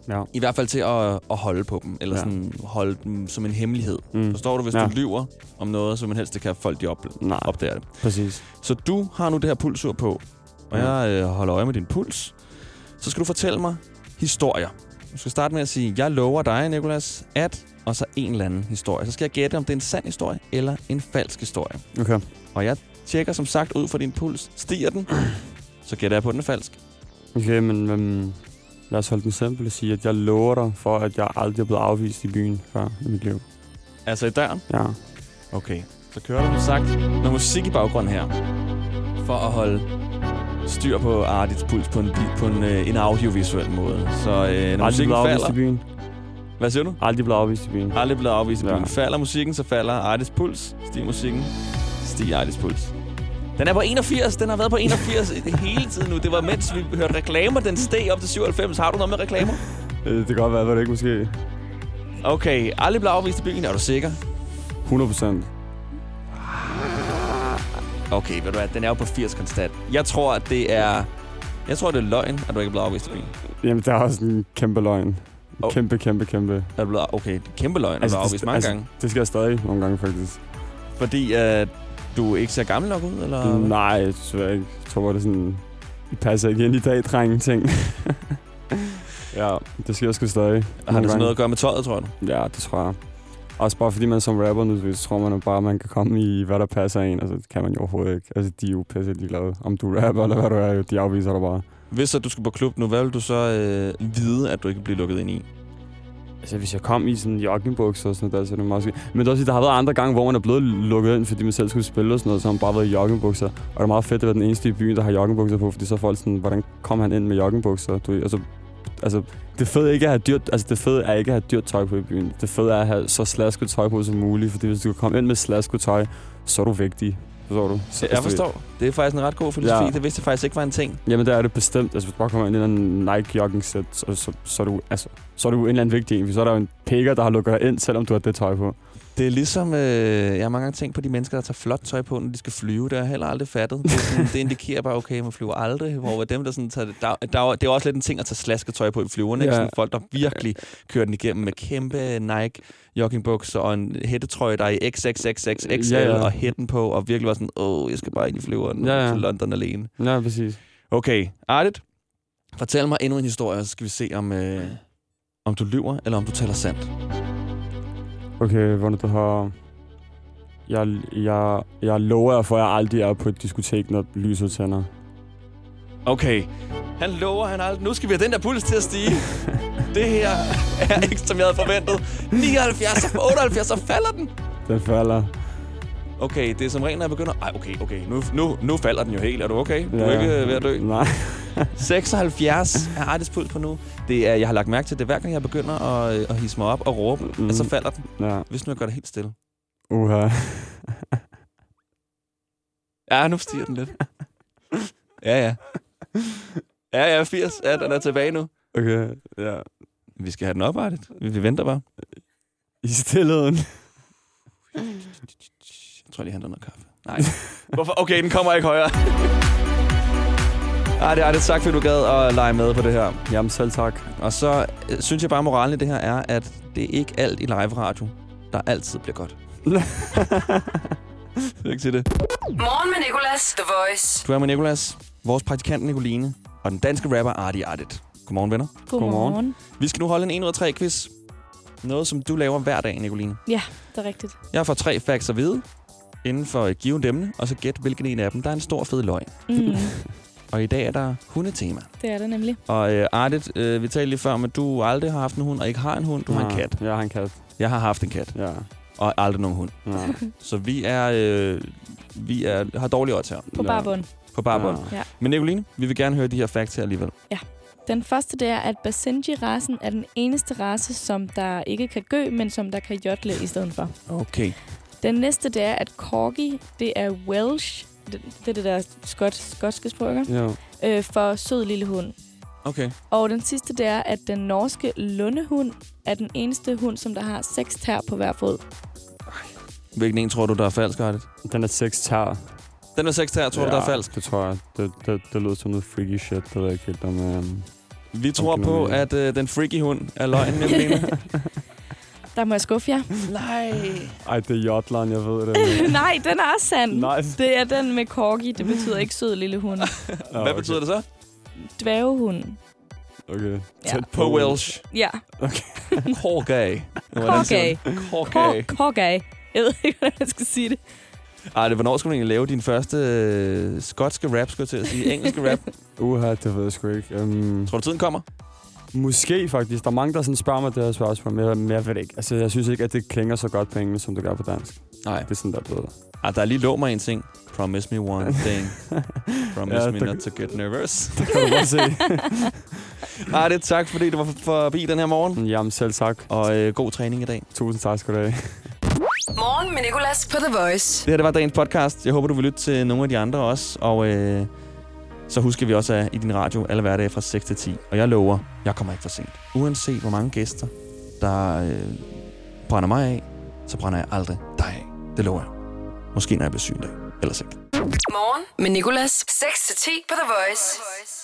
[SPEAKER 9] Ja.
[SPEAKER 2] I hvert fald til at, at holde på dem, eller
[SPEAKER 9] Ja.
[SPEAKER 2] sådan holde dem som en hemmelighed. Mm. Forstår du, hvis ja. Du lyver om noget, så man helst ikke kan folk de op,
[SPEAKER 9] Nej.
[SPEAKER 2] opdager det.
[SPEAKER 9] Præcis.
[SPEAKER 2] Så du har nu det her pulsur på, og
[SPEAKER 9] Ja.
[SPEAKER 2] jeg øh, holder øje med din puls. Så skal du fortælle mig historier. Du skal starte med at sige, jeg lover dig, Nikolas, at, og så en eller anden historie. Så skal jeg gætte, om det er en sand historie eller en falsk historie.
[SPEAKER 9] Okay.
[SPEAKER 2] Og jeg tjekker som sagt ud fra din puls. Stiger den, så gætter jeg på, at den er falsk.
[SPEAKER 9] Okay, men øhm, lad os holde den simpel og sige, at jeg lover dig for, at jeg aldrig er blevet afvist i byen før i mit liv.
[SPEAKER 2] Altså i døren?
[SPEAKER 9] Ja.
[SPEAKER 2] Okay. Så kører du som sagt noget musik i baggrunden her. For at holde styr på Ardits puls på en, på en, øh, en audiovisuel måde. Så øh, når
[SPEAKER 9] Aldrig
[SPEAKER 2] musikken falder...
[SPEAKER 9] i byen.
[SPEAKER 2] Hvad siger du?
[SPEAKER 9] Aldrig blevet afvist i byen.
[SPEAKER 2] Aldrig blevet afvist i byen.
[SPEAKER 9] Ja.
[SPEAKER 2] Falder musikken, så falder Ardits puls. Stiger musikken, stiger Ardits puls. Den er på 81. Den har været på 81 hele tiden nu. Det var mens vi hørte reklamer, den steg op til 97. Har du noget med reklamer?
[SPEAKER 9] Øh, Det kan godt være, var det ikke måske.
[SPEAKER 2] Okay, aldrig blevet afvist i byen. Er du sikker?
[SPEAKER 9] 100 procent.
[SPEAKER 2] Okay, ved du hvad, den er jo på 80 konstant. Jeg tror, at det er... Jeg tror, det er løgn, at du ikke er blevet afvist i byen.
[SPEAKER 9] Jamen, der er også en kæmpe løgn.
[SPEAKER 2] Oh.
[SPEAKER 9] Kæmpe, kæmpe, kæmpe.
[SPEAKER 2] Er du blevet, okay, kæmpe løgn, altså, du er afvist mange
[SPEAKER 9] altså,
[SPEAKER 2] gange.
[SPEAKER 9] Det skal jeg stadig nogle gange, faktisk.
[SPEAKER 2] Fordi uh, du ikke ser gammel nok ud, eller?
[SPEAKER 9] Nej, jeg tror. Jeg tror, det er sådan... I passer ikke ind i dag, drenge ting. ja, det skal jeg sgu stadig.
[SPEAKER 2] Har det
[SPEAKER 9] gange.
[SPEAKER 2] noget at gøre med tøjet, tror du?
[SPEAKER 9] Ja, det tror jeg. Også bare fordi man som rapper nu, så tror man bare, at man kan komme i, hvad der passer en, og så kan man jo overhovedet ikke. Altså, de er jo pisse ligeglade. Om du er rapper eller hvad du er, de afviser dig bare.
[SPEAKER 2] Hvis så du skal på klub nu, hvad vil du så øh, vide, at du ikke bliver lukket ind i?
[SPEAKER 9] Altså, hvis jeg kom i sådan joggingbukser og sådan noget, der, så er det meget skidt. Men det er også, der har været andre gange, hvor man er blevet lukket ind, fordi man selv skulle spille og sådan noget, så har man bare været i joggingbukser. Og det er meget fedt at være den eneste i byen, der har joggingbukser på, fordi så er folk sådan, hvordan kom han ind med joggingbukser? Du, altså, altså, det fede ikke at have dyrt, altså det fede er ikke at have dyrt tøj på i byen. Det fede er at have så slasket tøj på som muligt, fordi hvis du kan komme ind med slasket tøj, så er du vigtig. Forstår du? Så,
[SPEAKER 2] Jeg forstår. Det er faktisk en ret god filosofi.
[SPEAKER 9] Ja.
[SPEAKER 2] Det vidste jeg faktisk ikke var en ting.
[SPEAKER 9] Jamen, der er det bestemt. Altså, hvis du bare kommer ind i en Nike jogging set, så, så, så, er du, altså, så er du en eller anden vigtig en. Så er der jo en pikker, der har lukket dig ind, selvom du har det tøj på.
[SPEAKER 2] Det er ligesom, øh, jeg har mange gange tænkt på de mennesker, der tager flot tøj på, når de skal flyve. Det har jeg heller aldrig fattet. Det, sådan, det indikerer bare, okay, man flyver aldrig. Hvor dem, der sådan tager det, der, der, er- det er også lidt en ting at tage slasket tøj på i flyverne. Ja.
[SPEAKER 9] Ja.
[SPEAKER 2] Sådan folk, der virkelig kører den igennem med kæmpe Nike joggingbukser og en hættetrøje, der er i XXXXXL
[SPEAKER 9] Ja, ja.
[SPEAKER 2] og hætten på, og virkelig var sådan, åh, jeg skal bare ind i flyveren
[SPEAKER 9] Ja, ja.
[SPEAKER 2] til London alene.
[SPEAKER 9] Ja, præcis.
[SPEAKER 2] Okay, Artit, fortæl mig endnu en historie, så skal vi se, om, øh, om du lyver, eller om du taler sandt.
[SPEAKER 9] Okay, hvordan du har... Jeg, jeg, jeg lover jer for, at jeg aldrig er på et diskotek, når lyset tænder.
[SPEAKER 2] Okay. Han lover, han aldrig... Nu skal vi have den der puls til at stige. det her er ikke, som jeg havde forventet. 79 og 78, så falder den.
[SPEAKER 9] Den falder.
[SPEAKER 2] Okay, det er som regel, når jeg begynder... Ej, okay, okay. Nu, nu, nu falder den jo helt. Er du okay? Du er
[SPEAKER 9] Ja.
[SPEAKER 2] ikke øh, ved at dø.
[SPEAKER 9] Nej.
[SPEAKER 2] 76 er Artis puls på nu. Det er, jeg har lagt mærke til det, hver gang jeg begynder at, øh, at hisse mig op og råbe, mm. at så falder den.
[SPEAKER 9] Ja.
[SPEAKER 2] Hvis nu jeg gør det helt stille.
[SPEAKER 9] Uha.
[SPEAKER 2] Ja, nu stiger den lidt. ja, ja. Ja, ja, 80. Ja, den er tilbage nu.
[SPEAKER 9] Okay, ja.
[SPEAKER 2] Vi skal have den op, Artit. Vi, vi venter bare.
[SPEAKER 9] I stillheden.
[SPEAKER 2] Jeg tror, lige henter noget kaffe. Nej. Hvorfor? Okay, den kommer ikke højere. Ej, det er det tak, fordi du gad at lege med på det her.
[SPEAKER 9] Jamen, selv tak.
[SPEAKER 2] Og så øh, synes jeg bare, at moralen i det her er, at det er ikke alt i live radio, der altid bliver godt. Vil du ikke sige det?
[SPEAKER 1] Morgen med Nicolas, The Voice.
[SPEAKER 2] Du er med Nicolas, vores praktikant Nicoline, og den danske rapper Artie Artit. Godmorgen, venner.
[SPEAKER 3] Godmorgen.
[SPEAKER 2] Vi skal nu holde en 1 ud af 3 quiz. Noget, som du laver hver dag, Nicoline.
[SPEAKER 3] Ja, det er rigtigt.
[SPEAKER 2] Jeg får tre facts at vide inden for et givet emne, og så gæt, hvilken en af dem, der er en stor fed løgn.
[SPEAKER 3] Mm,
[SPEAKER 2] Og i dag er der hundetema.
[SPEAKER 3] det er det nemlig.
[SPEAKER 2] Og øh, Artit, øh, vi talte lige før om, at du aldrig har haft en hund, og ikke har en hund. Du har en kat.
[SPEAKER 9] Jeg har en kat.
[SPEAKER 2] Jeg har haft en kat,
[SPEAKER 9] Ja.
[SPEAKER 2] og aldrig nogen hund.
[SPEAKER 9] ja.
[SPEAKER 2] Så vi er, øh, vi er, har dårlige odds her.
[SPEAKER 3] På bare bund.
[SPEAKER 2] På bare bund.
[SPEAKER 3] Ja.
[SPEAKER 2] Men Nicoline, vi vil gerne høre de her facts her alligevel.
[SPEAKER 3] Den første det er, at Basenji-rasen er den eneste race, som der ikke kan gø, men som der kan jodle i stedet for.
[SPEAKER 2] Okay.
[SPEAKER 3] Den næste det er, at Corgi, det er Welsh. Det, det er det der skot, skotske sprog, ikke?
[SPEAKER 9] Jo.
[SPEAKER 3] øh, for sød lille hund.
[SPEAKER 2] Okay.
[SPEAKER 3] Og den sidste, det er, at den norske lundehund er den eneste hund, som der har seks tær på hver fod.
[SPEAKER 2] Hvilken en tror du, der er falsk, Artet?
[SPEAKER 9] Den er seks tær.
[SPEAKER 2] Den er seks tær, tror du, der er falsk?
[SPEAKER 9] det tror jeg. Det, det, det lyder som noget freaky shit, det ved jeg ikke helt om... Um,
[SPEAKER 2] Vi tror på, at øh, den freaky hund er løgn, Nicoline.
[SPEAKER 3] Der må jeg skuffe jer.
[SPEAKER 2] Nej.
[SPEAKER 9] Ej, det er Jotland, jeg ved det.
[SPEAKER 3] Nej, den er også sand.
[SPEAKER 9] Nice.
[SPEAKER 3] Det er den med corgi. Det betyder ikke sød lille hund.
[SPEAKER 2] Hvad
[SPEAKER 9] okay.
[SPEAKER 2] betyder det så?
[SPEAKER 3] Dværgehund.
[SPEAKER 9] Okay.
[SPEAKER 3] Ja.
[SPEAKER 2] På Welsh.
[SPEAKER 3] Ja.
[SPEAKER 2] Korgay.
[SPEAKER 3] Korgay.
[SPEAKER 2] Korgay.
[SPEAKER 3] Korgay. Jeg ved ikke, hvordan jeg skal sige det.
[SPEAKER 2] Ej, det, hvornår skulle du egentlig lave din første øh, skotske rap, skulle jeg til at sige? Engelske rap?
[SPEAKER 9] Uha, det ved jeg sgu ikke. Um,
[SPEAKER 2] Tror du, tiden kommer?
[SPEAKER 9] Måske faktisk. Der er mange, der sådan spørger mig det her spørgsmål, men jeg, men jeg ved det ikke. Altså, jeg synes ikke, at det klinger så godt på engelsk, som det gør på dansk.
[SPEAKER 2] Nej.
[SPEAKER 9] Det er sådan, der er blevet.
[SPEAKER 2] Ah, der er lige lov mig en ting. Promise me one thing. Promise
[SPEAKER 9] Ja,
[SPEAKER 2] me
[SPEAKER 9] der-
[SPEAKER 2] not to get nervous.
[SPEAKER 9] Det kan du godt se.
[SPEAKER 2] Ej, det er tak, fordi du var for- forbi den her morgen.
[SPEAKER 9] Jamen, selv tak.
[SPEAKER 2] Og øh, god træning i dag.
[SPEAKER 9] Tusind tak skal du have.
[SPEAKER 1] Morgen med Nicolas på The Voice.
[SPEAKER 2] Det her det var dagens podcast. Jeg håber, du vil lytte til nogle af de andre også. Og øh, så husker vi også at i din radio alle hverdage fra 6 til 10. Og jeg lover, jeg kommer ikke for sent. Uanset hvor mange gæster, der øh, brænder mig af, så brænder jeg aldrig dig af. Det lover jeg. Måske når jeg bliver syg en dag. Ellers ikke.
[SPEAKER 1] Morgen med Nicolas. 6 til 10 på The Voice.